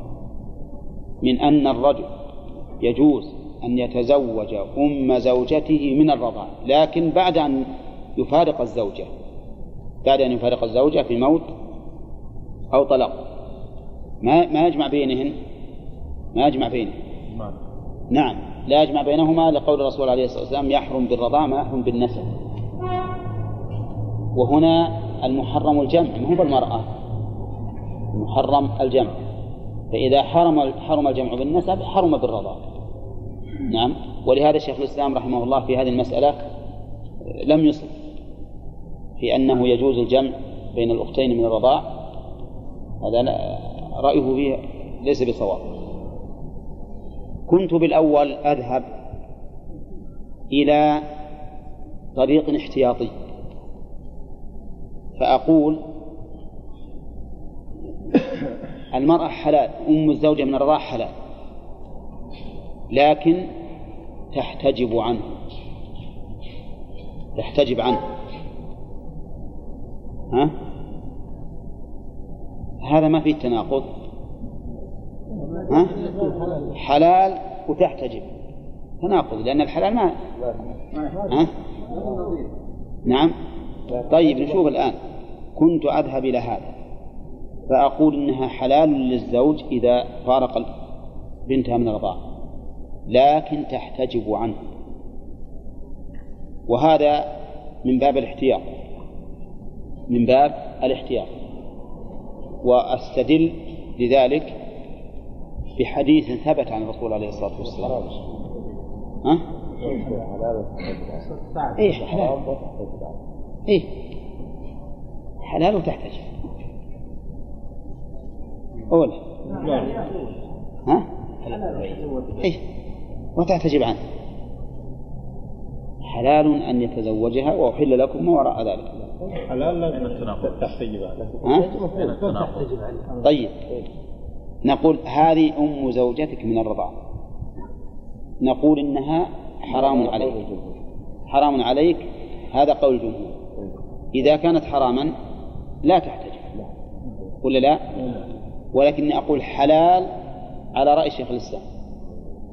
من أن الرجل يجوز أن يتزوج أم زوجته من الرضاع لكن بعد أن يفارق الزوجة بعد أن يفارق الزوجة في موت أو طلاق ما ما يجمع بينهن؟ ما يجمع بينهن؟ نعم. لا يجمع بينهما لقول الرسول عليه الصلاة والسلام يحرم بالرضاع ما يحرم بالنسب. وهنا المحرم الجمع ما هو بالمرأة. المحرم الجمع. فإذا حرم حرم الجمع بالنسب حرم بالرضاع نعم. ولهذا شيخ الإسلام رحمه الله في هذه المسألة لم يصل في أنه يجوز الجمع بين الأختين من الرضاع. هذا لا رأيه فيه ليس بصواب. كنت بالأول أذهب إلى طريق احتياطي. فأقول المرأة حلال أم الزوجة من الرضاع حلال لكن تحتجب عنه تحتجب عنه. ها؟ هذا ما فيه تناقض ها؟ حلال وتحتجب. تناقض لأن الحلال ما ها؟ نعم. طيب نشوف الآن. كنت أذهب إلى هذا. فأقول إنها حلال للزوج إذا فارق بنتها من الرضاعة لكن تحتجب عنه. وهذا من باب الاحتياط. من باب الاحتياط. وأستدل لذلك بحديث ثبت عن الرسول عليه الصلاة والسلام. ها؟ إيه حلال. إيه. حلال وتحتجب أولى ها؟ إيه. وتحتجب عنه حلال أن يتزوجها وأحل لكم ما وراء ذلك. حلال لازم تحتجب ها؟ طيب. نقول هذه أم زوجتك من الرضاعة. نقول إنها حرام عليك. حرام عليك. هذا قول الجمهور. إذا كانت حراما لا تحتجب ولا لا؟ ولكني أقول حلال على رأي شيخ الإسلام.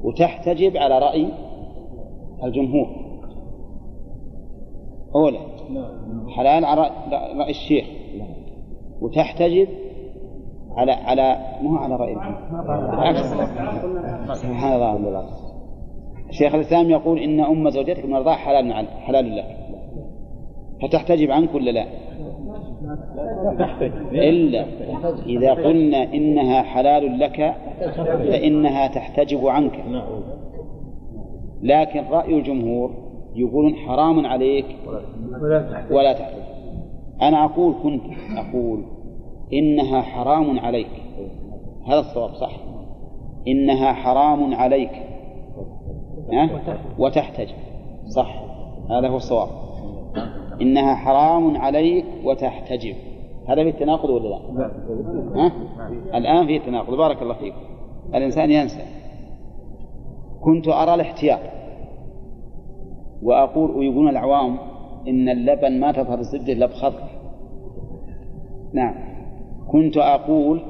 وتحتجب على رأي الجمهور. أولى حلال على رأي الشيخ. وتحتجب على على مو على رأي بالعكس سبحان الله شيخ الإسلام يقول إن أم زوجتك من الرضاعة حلال حلال لك. فتحتجب عنك ولا لا؟ إلا إذا قلنا إنها حلال لك فإنها تحتجب عنك. لكن رأي الجمهور يقولون حرام عليك ولا تحتجب. أنا أقول كنت أقول إنها حرام عليك. هذا الصواب صح. إنها حرام عليك. وتحتجب صح. هذا هو الصواب. إنها حرام عليك وتحتجب هذا في التناقض ولا لا؟ ها؟ الآن في التناقض. بارك الله فيكم. الإنسان ينسى. كنت أرى الاحتياط. وأقول ويقولون العوام إن اللبن ما تظهر الزبدة إلا بخضر نعم. كنت أقول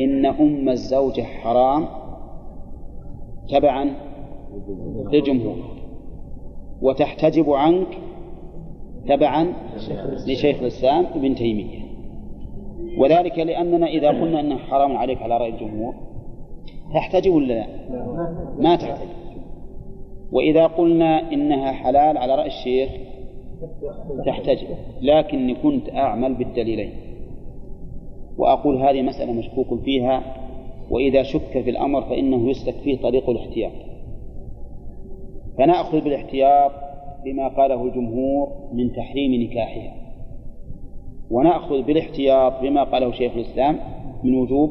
إن أم الزوجة حرام تبعا للجمهور وتحتجب عنك تبعا لشيخ الإسلام ابن تيمية. وذلك لأننا إذا قلنا أنه حرام عليك على رأي الجمهور تحتجب ولا لا؟ ما تحتجب. وإذا قلنا إنها حلال على رأي الشيخ تحتجب. لكني كنت أعمل بالدليلين. وأقول هذه مسألة مشكوك فيها وإذا شك في الأمر فإنه يسلك فيه طريق الاحتياط. فنأخذ بالاحتياط بما قاله الجمهور من تحريم نكاحها. ونأخذ بالاحتياط بما قاله شيخ الإسلام من وجوب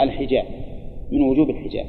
الحجاب من وجوب الحجاب.